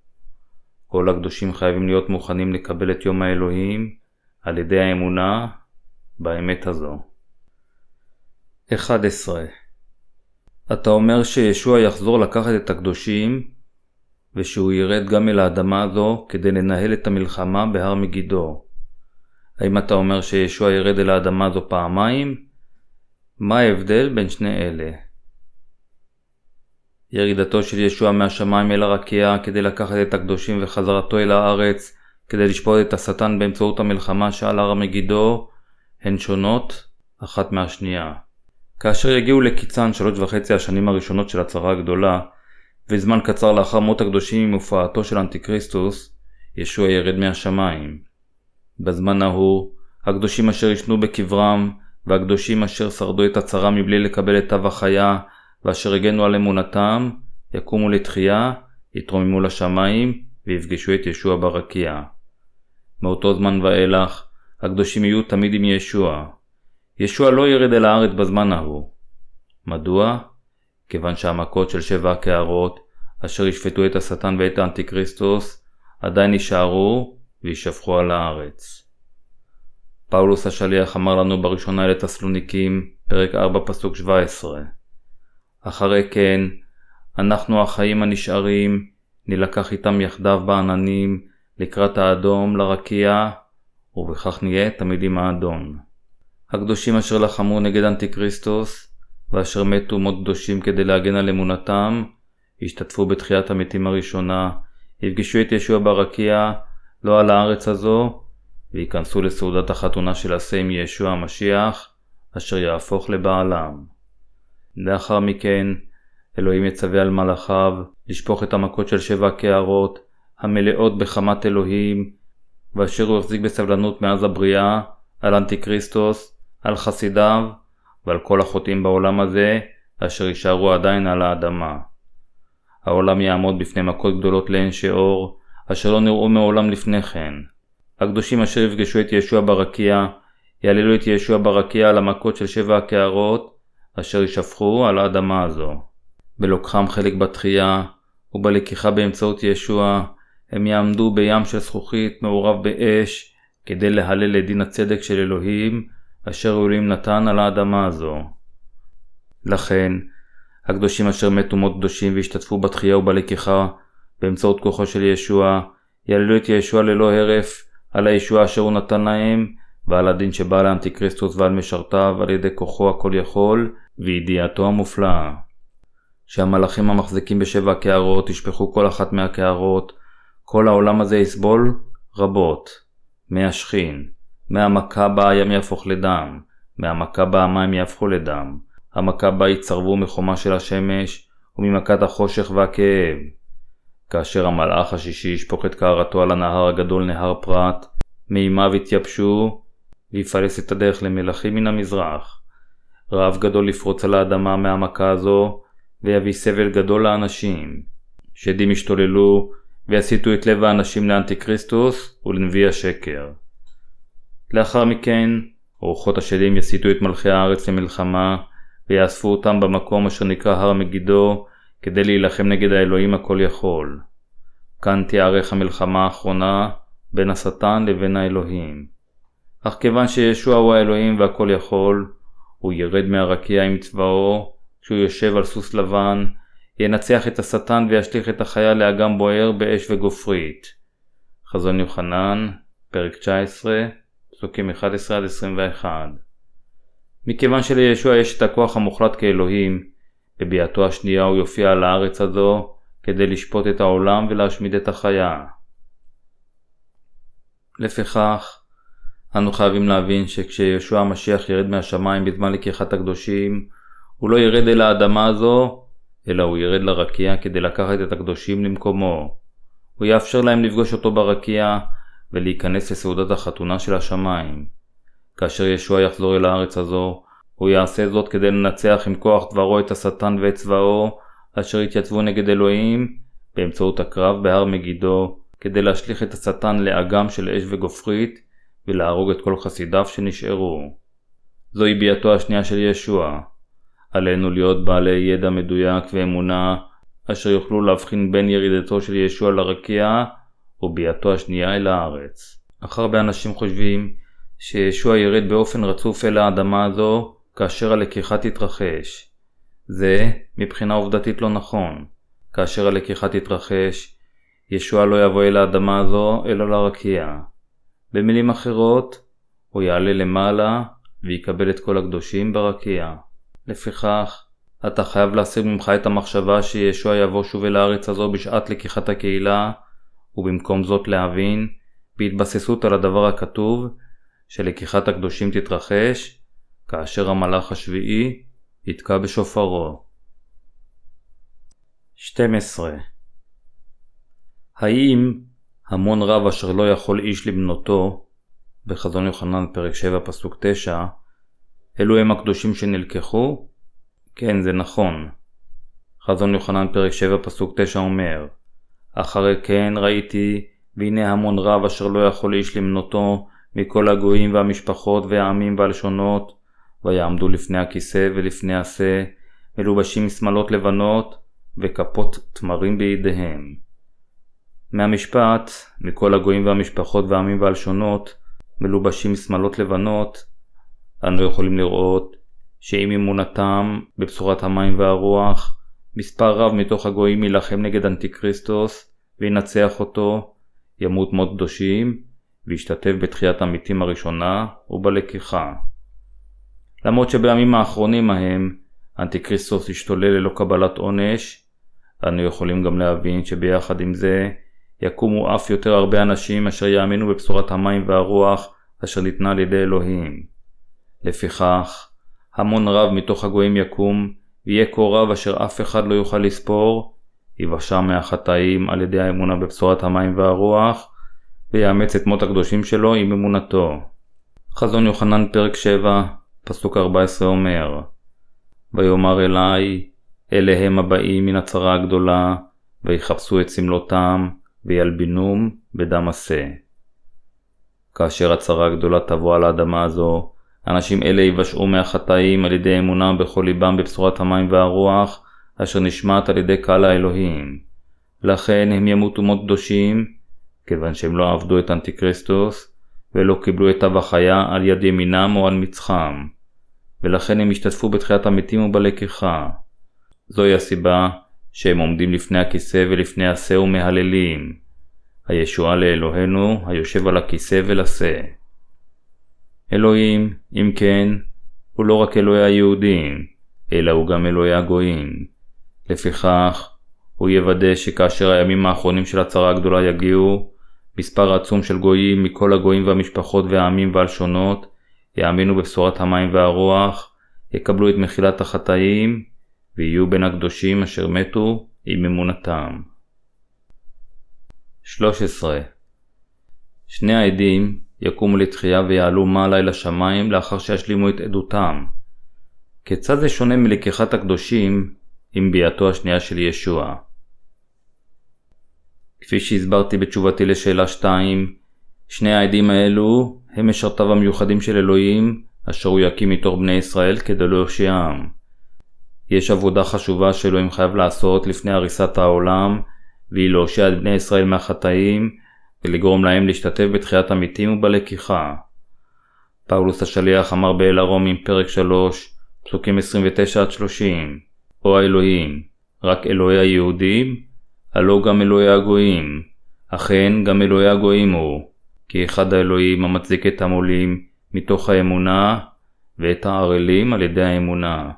כל הקדושים חייבים להיות מוכנים לקבל את יום האלוהים על ידי האמונה באמת הזו. 11. אתה אומר שישוע יחזור לקחת את הקדושים ושהוא ירד גם אל האדמה הזו כדי לנהל את המלחמה בהר מגידו. האם אתה אומר שישוע ירד אל האדמה הזו פעמיים? מה ההבדל בין שני אלה? ירידתו של ישוע מהשמיים אל הרקיע כדי לקחת את הקדושים וחזרתו אל הארץ כדי לשפוט את השטן באמצעות המלחמה שעל הר המגידו הן שונות אחת מהשנייה. כאשר יגיעו לקיצן שלוש וחצי השנים הראשונות של הצהרה הגדולה, וזמן קצר לאחר מות הקדושים עם הופעתו של אנטיקריסטוס, ישוע ירד מהשמיים. בזמן ההוא, הקדושים אשר ישנו בקברם, והקדושים אשר שרדו את הצהרה מבלי לקבל את תו החיה, ואשר הגנו על אמונתם, יקומו לתחייה, יתרוממו לשמיים, ויפגשו את ישוע ברקיע. מאותו זמן ואילך, הקדושים יהיו תמיד עם ישוע. ישוע לא ירד אל הארץ בזמן ההוא. מדוע? כיוון שהמכות של שבע הקערות, אשר ישפטו את השטן ואת האנטיקריסטוס, עדיין יישארו וישפכו על הארץ. פאולוס השליח אמר לנו בראשונה אל התסלוניקים, פרק 4 פסוק 17 אחרי כן, אנחנו החיים הנשארים, נלקח איתם יחדיו בעננים, לקראת האדום לרקיע, ובכך נהיה תמיד עם האדון. הקדושים אשר לחמו נגד אנטיקריסטוס, ואשר מתו מות קדושים כדי להגן על אמונתם, השתתפו בתחיית המתים הראשונה, יפגשו את ישוע ברקיע, לא על הארץ הזו, וייכנסו לסעודת החתונה של עשה עם ישוע המשיח, אשר יהפוך לבעלם. לאחר מכן, אלוהים יצווה על מלאכיו לשפוך את המכות של שבע הקערות, המלאות בחמת אלוהים, ואשר הוא החזיק בסבלנות מאז הבריאה, על אנטיקריסטוס, על חסידיו, ועל כל החוטאים בעולם הזה, אשר יישארו עדיין על האדמה. העולם יעמוד בפני מכות גדולות לאין שיעור, אשר לא נראו מעולם לפני כן. הקדושים אשר יפגשו את ישוע ברקיע, יעללו את ישוע ברקיע על המכות של שבע הקערות, אשר יישפכו על האדמה הזו. בלוקחם חלק בתחייה, ובלקיחה באמצעות ישוע, הם יעמדו בים של זכוכית מעורב באש, כדי להלל דין הצדק של אלוהים, אשר אלוהים נתן על האדמה הזו. לכן, הקדושים אשר מתו מות קדושים והשתתפו בתחייה ובלקיחה, באמצעות כוחו של ישוע, יעללו את ישוע ללא הרף על הישוע אשר הוא נתן להם, ועל הדין שבא לאנטיקריסטוס ועל משרתיו על ידי כוחו הכל יכול, וידיעתו המופלאה. שהמלאכים המחזיקים בשבע הקערות ישפכו כל אחת מהקערות, כל העולם הזה יסבול רבות. מהשכין, מהמכה בה הים יהפוך לדם, מהמכה בה המים יהפכו לדם, המכה בה יצרבו מחומה של השמש, וממכת החושך והכאב. כאשר המלאך השישי ישפוך את קערתו על הנהר הגדול נהר פרת, מימיו יתייבשו, ויפלס את הדרך למלכים מן המזרח. רעב גדול לפרוץ על האדמה מהמכה הזו, ויביא סבל גדול לאנשים. שדים ישתוללו, ויסיטו את לב האנשים לאנטיקריסטוס ולנביא השקר. לאחר מכן, אורחות השדים יסיטו את מלכי הארץ למלחמה, ויאספו אותם במקום אשר נקרא הר מגידו, כדי להילחם נגד האלוהים הכל יכול. כאן תיארך המלחמה האחרונה בין השטן לבין האלוהים. אך כיוון שישוע הוא האלוהים והכל יכול, הוא ירד מהרקיע עם צבאו, כשהוא יושב על סוס לבן, ינצח את השטן וישליך את החיה לאגם בוער באש וגופרית. חזון יוחנן, פרק 19, פסוקים 11-21 מכיוון שלישוע יש את הכוח המוחלט כאלוהים, בביאתו השנייה הוא יופיע על הארץ הזו כדי לשפוט את העולם ולהשמיד את החיה. לפיכך, אנו חייבים להבין שכשישוע המשיח ירד מהשמיים בזמן לקיחת הקדושים, הוא לא ירד אל האדמה הזו, אלא הוא ירד לרקיע כדי לקחת את הקדושים למקומו. הוא יאפשר להם לפגוש אותו ברקיע ולהיכנס לסעודת החתונה של השמיים. כאשר ישוע יחזור אל הארץ הזו, הוא יעשה זאת כדי לנצח עם כוח דברו את השטן ואת צבאו, אשר התייצבו נגד אלוהים, באמצעות הקרב בהר מגידו, כדי להשליך את השטן לאגם של אש וגופרית, ולהרוג את כל חסידיו שנשארו. זוהי ביאתו השנייה של ישוע. עלינו להיות בעלי ידע מדויק ואמונה, אשר יוכלו להבחין בין ירידתו של ישוע לרקיע, וביאתו השנייה אל הארץ. אך הרבה אנשים חושבים שישוע ירד באופן רצוף אל האדמה הזו כאשר הלקיחה תתרחש. זה מבחינה עובדתית לא נכון. כאשר הלקיחה תתרחש, ישוע לא יבוא אל האדמה הזו אלא לרקיע. במילים אחרות, הוא יעלה למעלה ויקבל את כל הקדושים ברקיע. לפיכך, אתה חייב להשיג ממך את המחשבה שישוע יבוא שוב אל הארץ הזו בשעת לקיחת הקהילה, ובמקום זאת להבין, בהתבססות על הדבר הכתוב, שלקיחת הקדושים תתרחש, כאשר המלאך השביעי יתקע בשופרו. 12. האם המון רב אשר לא יכול איש לבנותו, בחזון יוחנן פרק 7 פסוק 9, אלו הם הקדושים שנלקחו? כן, זה נכון. חזון יוחנן פרק 7 פסוק 9 אומר אחרי כן ראיתי, והנה המון רב אשר לא יכול איש למנותו מכל הגויים והמשפחות והעמים והלשונות, ויעמדו לפני הכיסא ולפני השה, מלובשים שמלות לבנות, וכפות תמרים בידיהם. מהמשפט, מכל הגויים והמשפחות והעמים והלשונות, מלובשים שמלות לבנות, אנו יכולים לראות שעם אמונתם בבשורת המים והרוח, מספר רב מתוך הגויים יילחם נגד אנטיקריסטוס וינצח אותו, ימות מות קדושים, וישתתף בתחיית המתים הראשונה ובלקיחה. למרות שבימים האחרונים ההם אנטיקריסטוס ישתולל ללא קבלת עונש, אנו יכולים גם להבין שביחד עם זה יקומו אף יותר הרבה אנשים אשר יאמינו בבשורת המים והרוח אשר ניתנה על ידי אלוהים. לפיכך, המון רב מתוך הגויים יקום, ויהיה כה רב אשר אף אחד לא יוכל לספור, יבשע מהחטאים על ידי האמונה בבשורת המים והרוח, ויאמץ את מות הקדושים שלו עם אמונתו. חזון יוחנן פרק 7, פסוק 14 אומר ויאמר אלי, אלה הם הבאים מן הצרה הגדולה, ויחפשו את סמלותם, וילבינום בדם עשה. כאשר הצרה הגדולה תבוא על האדמה הזו, אנשים אלה יבשעו מהחטאים על ידי אמונם בכל ליבם בבשורת המים והרוח, אשר נשמעת על ידי קהל האלוהים. לכן הם ימותו מות קדושים, כיוון שהם לא עבדו את אנטיקריסטוס, ולא קיבלו את תו החיה על יד ימינם או על מצחם, ולכן הם השתתפו בתחיית המתים ובלקיחה. זוהי הסיבה שהם עומדים לפני הכיסא ולפני השה ומהללים. הישועה לאלוהינו, היושב על הכיסא ולשה. אלוהים, אם כן, הוא לא רק אלוהי היהודים, אלא הוא גם אלוהי הגויים. לפיכך, הוא יוודא שכאשר הימים האחרונים של הצרה הגדולה יגיעו, מספר עצום של גויים מכל הגויים והמשפחות והעמים והלשונות יאמינו בבשורת המים והרוח, יקבלו את מחילת החטאים, ויהיו בין הקדושים אשר מתו עם אמונתם. 13. שני העדים יקומו לתחייה ויעלו מעלה אל השמיים לאחר שישלימו את עדותם. כיצד זה שונה מלקיחת הקדושים עם ביאתו השנייה של ישוע? כפי שהסברתי בתשובתי לשאלה 2, שני העדים האלו הם משרתיו המיוחדים של אלוהים, אשר הוא יקים מתוך בני ישראל כדי להושיעם. יש עבודה חשובה שאלוהים חייב לעשות לפני הריסת העולם, והיא להושיע את בני ישראל מהחטאים, ולגרום להם להשתתף בתחיית המתים ובלקיחה. פאולוס השליח אמר באל הרומים פרק 3, פסוקים 29-30, או האלוהים, רק אלוהי היהודים, הלא גם אלוהי הגויים, אכן גם אלוהי הגויים הוא, כי אחד האלוהים המצדיק את המולים מתוך האמונה, ואת הערלים על ידי האמונה.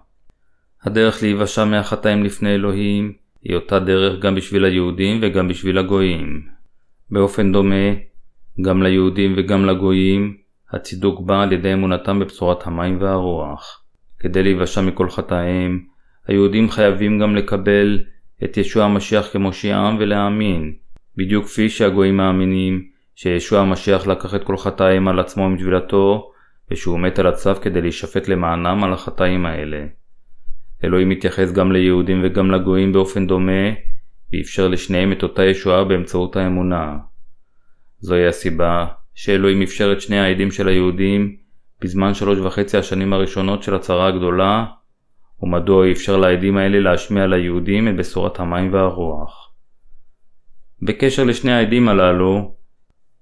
הדרך להיוושע מהחטאים לפני אלוהים, היא אותה דרך גם בשביל היהודים וגם בשביל הגויים. באופן דומה, גם ליהודים וגם לגויים, הצידוק בא על ידי אמונתם בבשורת המים והרוח. כדי להיוושע מכל חטאיהם, היהודים חייבים גם לקבל את ישוע המשיח כמושיעם ולהאמין, בדיוק כפי שהגויים מאמינים שישוע המשיח לקח את כל חטאיהם על עצמו עם טבילתו, ושהוא מת על הצו כדי להישפט למענם על החטאים האלה. אלוהים מתייחס גם ליהודים וגם לגויים באופן דומה, ואפשר לשניהם את אותה ישועה באמצעות האמונה. זוהי הסיבה שאלוהים אפשר את שני העדים של היהודים בזמן שלוש וחצי השנים הראשונות של הצרה הגדולה, ומדוע אפשר לעדים האלה להשמיע ליהודים את בשורת המים והרוח. בקשר לשני העדים הללו,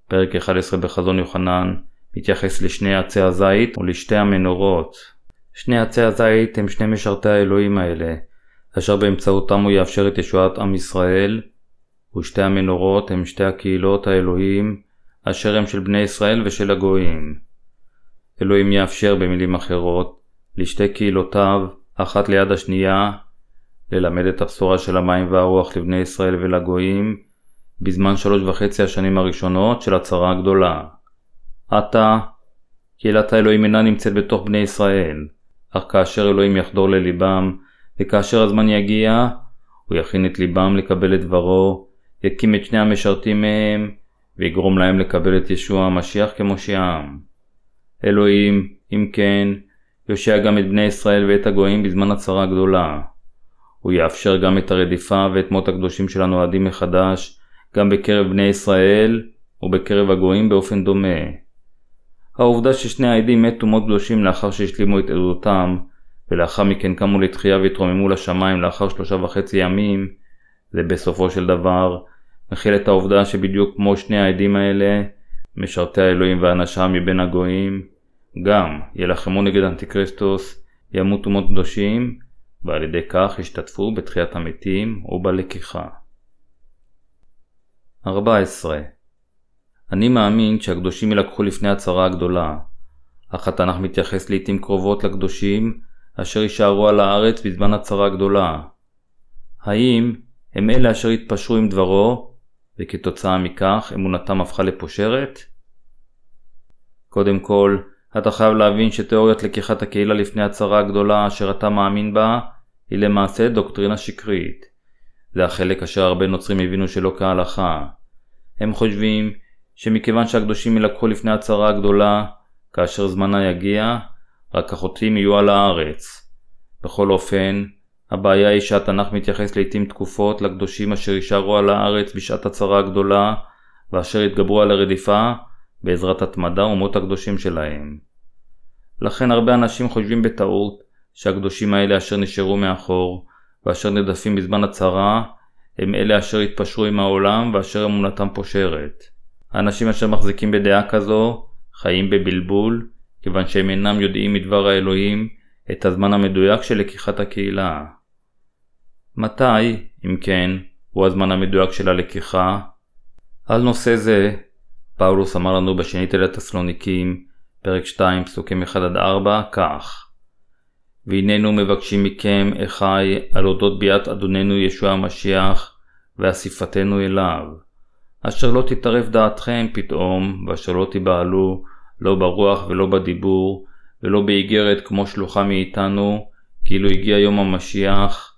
פרק 11 בחזון יוחנן מתייחס לשני עצי הזית ולשתי המנורות. שני עצי הזית הם שני משרתי האלוהים האלה, אשר באמצעותם הוא יאפשר את ישועת עם ישראל, ושתי המנורות הם שתי הקהילות האלוהים, אשר הם של בני ישראל ושל הגויים. אלוהים יאפשר במילים אחרות, לשתי קהילותיו, אחת ליד השנייה, ללמד את הבשורה של המים והרוח לבני ישראל ולגויים, בזמן שלוש וחצי השנים הראשונות של הצרה הגדולה. עתה, קהילת האלוהים אינה נמצאת בתוך בני ישראל, אך כאשר אלוהים יחדור לליבם, וכאשר הזמן יגיע, הוא יכין את ליבם לקבל את דברו, יקים את שני המשרתים מהם, ויגרום להם לקבל את ישוע המשיח כמושיעם. אלוהים, אם כן, יושיע גם את בני ישראל ואת הגויים בזמן הצרה הגדולה. הוא יאפשר גם את הרדיפה ואת מות הקדושים של הנועדים מחדש, גם בקרב בני ישראל ובקרב הגויים באופן דומה. העובדה ששני העדים מתו מות קדושים לאחר שהשלימו את עדותם, ולאחר מכן קמו לתחייה והתרוממו לשמיים לאחר שלושה וחצי ימים, זה בסופו של דבר מכיל את העובדה שבדיוק כמו שני העדים האלה, משרתי האלוהים ואנשיו מבין הגויים, גם ילחמו נגד אנטיקריסטוס, ימותו מות קדושים, ועל ידי כך ישתתפו בתחיית המתים ובלקיחה. 14. אני מאמין שהקדושים ילקחו לפני הצרה הגדולה, אך התנ"ך מתייחס לעיתים קרובות לקדושים אשר יישארו על הארץ בזמן הצרה הגדולה. האם הם אלה אשר התפשרו עם דברו, וכתוצאה מכך אמונתם הפכה לפושרת? קודם כל, אתה חייב להבין שתאוריית לקיחת הקהילה לפני הצרה הגדולה אשר אתה מאמין בה, היא למעשה דוקטרינה שקרית. זה החלק אשר הרבה נוצרים הבינו שלא כהלכה. הם חושבים שמכיוון שהקדושים ילקחו לפני הצרה הגדולה, כאשר זמנה יגיע, רק החוטאים יהיו על הארץ. בכל אופן, הבעיה היא שהתנ"ך מתייחס לעיתים תקופות לקדושים אשר יישארו על הארץ בשעת הצרה הגדולה ואשר התגברו על הרדיפה בעזרת התמדה ומות הקדושים שלהם. לכן הרבה אנשים חושבים בטעות שהקדושים האלה אשר נשארו מאחור ואשר נרדפים בזמן הצרה הם אלה אשר התפשרו עם העולם ואשר אמונתם פושרת. האנשים אשר מחזיקים בדעה כזו חיים בבלבול כיוון שהם אינם יודעים מדבר האלוהים את הזמן המדויק של לקיחת הקהילה. מתי, אם כן, הוא הזמן המדויק של הלקיחה? על נושא זה, פאולוס אמר לנו בשנית אל התסלוניקים, פרק 2, פסוקים 1-4, כך והננו מבקשים מכם, אחי, על אודות ביאת אדוננו ישוע המשיח, ואסיפתנו אליו, אשר לא תתערף דעתכם פתאום, ואשר לא תיבהלו, לא ברוח ולא בדיבור, ולא באיגרת כמו שלוחה מאיתנו, כאילו הגיע יום המשיח,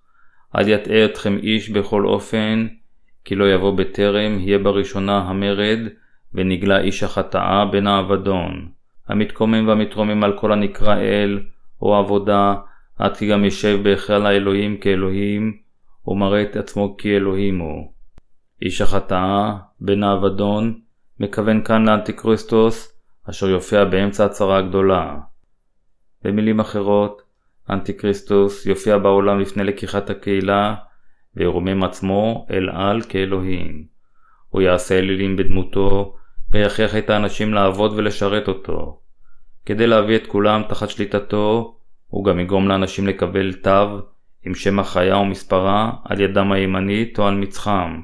אל יטעה אתכם איש בכל אופן, כי לא יבוא בטרם, יהיה בראשונה המרד, ונגלה איש החטאה בן האבדון, המתקומם והמתרומם על כל הנקרא אל, או עבודה, עד כי גם ישב בהיכל האלוהים כאלוהים, ומראה את עצמו כאלוהים הוא. איש החטאה, בן האבדון, מכוון כאן לאנטיקריסטוס, אשר יופיע באמצע הצרה הגדולה. במילים אחרות, אנטיקריסטוס יופיע בעולם לפני לקיחת הקהילה, וירומם עצמו אל על כאלוהים. הוא יעשה אלילים בדמותו, ויכריח את האנשים לעבוד ולשרת אותו. כדי להביא את כולם תחת שליטתו, הוא גם יגרום לאנשים לקבל תו עם שם החיה ומספרה על ידם הימנית או על מצחם,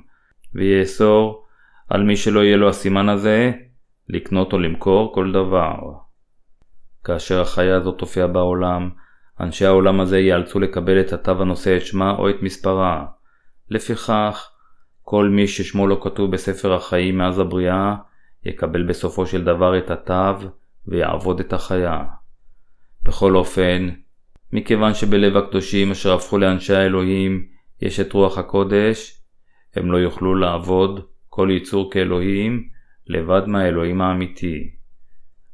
ויאסור על מי שלא יהיה לו הסימן הזה לקנות או למכור כל דבר. כאשר החיה הזאת תופיע בעולם, אנשי העולם הזה ייאלצו לקבל את התו הנושא את שמה או את מספרה. לפיכך, כל מי ששמו לא כתוב בספר החיים מאז הבריאה, יקבל בסופו של דבר את התו ויעבוד את החיה. בכל אופן, מכיוון שבלב הקדושים אשר הפכו לאנשי האלוהים יש את רוח הקודש, הם לא יוכלו לעבוד כל יצור כאלוהים לבד מהאלוהים האמיתי.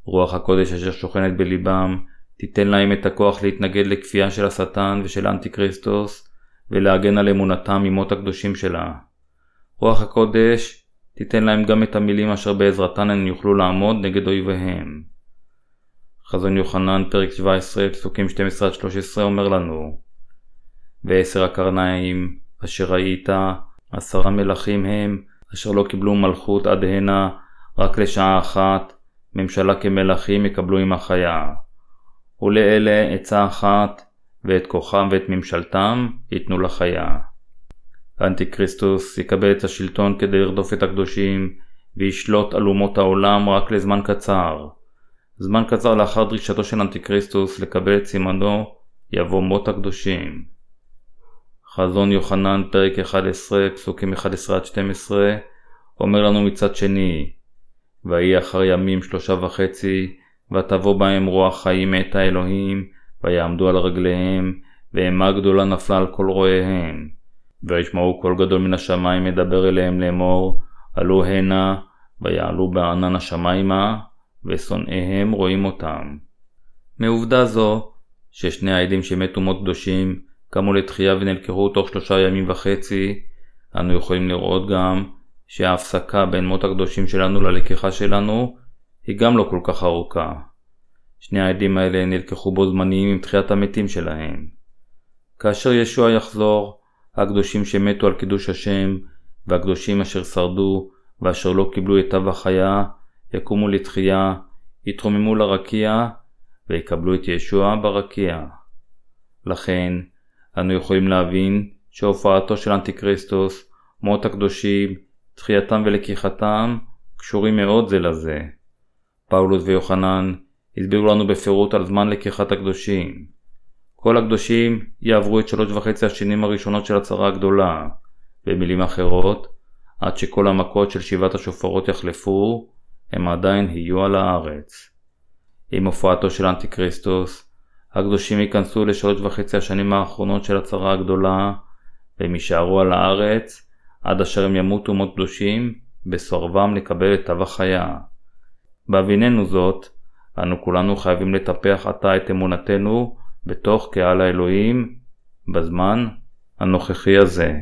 רוח הקודש אשר שוכנת בליבם תיתן להם את הכוח להתנגד לכפייה של השטן ושל אנטי-כריסטוס ולהגן על אמונתם ממות הקדושים שלה. רוח הקודש תיתן להם גם את המילים אשר בעזרתן הם יוכלו לעמוד נגד אויביהם. חזון יוחנן, פרק 17, פסוקים 12-13 אומר לנו ועשר הקרניים אשר ראית, עשרה מלכים הם, אשר לא קיבלו מלכות עד הנה, רק לשעה אחת, ממשלה כמלכים יקבלו עם החיה. ולאלה עצה אחת, ואת כוחם ואת ממשלתם ייתנו לחיה. האנטיקריסטוס יקבל את השלטון כדי לרדוף את הקדושים, וישלוט על אומות העולם רק לזמן קצר. זמן קצר לאחר דרישתו של אנטיקריסטוס לקבל את סימנו, יבוא מות הקדושים. חזון יוחנן, פרק 11, פסוקים 11-12, אומר לנו מצד שני, ויהי אחר ימים שלושה וחצי, ותבוא בהם רוח חיים מאת האלוהים, ויעמדו על רגליהם, ואימה גדולה נפלה על כל רואיהם. וישמעו קול גדול מן השמיים מדבר אליהם לאמור, עלו הנה, ויעלו בענן השמיימה, ושונאיהם רואים אותם. מעובדה זו, ששני העדים שמתו מות קדושים, קמו לתחייה ונלקחו תוך שלושה ימים וחצי, אנו יכולים לראות גם שההפסקה בין מות הקדושים שלנו ללקיחה שלנו היא גם לא כל כך ארוכה. שני העדים האלה נלקחו בו זמניים עם תחיית המתים שלהם. כאשר ישוע יחזור, הקדושים שמתו על קידוש השם, והקדושים אשר שרדו ואשר לא קיבלו את תו החיה, יקומו לתחייה, יתרוממו לרקיע, ויקבלו את ישוע ברקיע. לכן, אנו יכולים להבין שהופעתו של אנטיקריסטוס, מות הקדושים, תחייתם ולקיחתם, קשורים מאוד זה לזה. פאולוס ויוחנן הסבירו לנו בפירוט על זמן לקיחת הקדושים. כל הקדושים יעברו את שלוש וחצי השנים הראשונות של הצרה הגדולה, במילים אחרות, עד שכל המכות של שבעת השופרות יחלפו, הם עדיין יהיו על הארץ. עם הופעתו של אנטיקריסטוס, הקדושים ייכנסו לשלוש וחצי השנים האחרונות של הצרה הגדולה, והם יישארו על הארץ עד אשר הם ימותו מות קדושים, בסורבם לקבל את תו החיה. בהביננו זאת, אנו כולנו חייבים לטפח עתה את אמונתנו בתוך קהל האלוהים, בזמן הנוכחי הזה.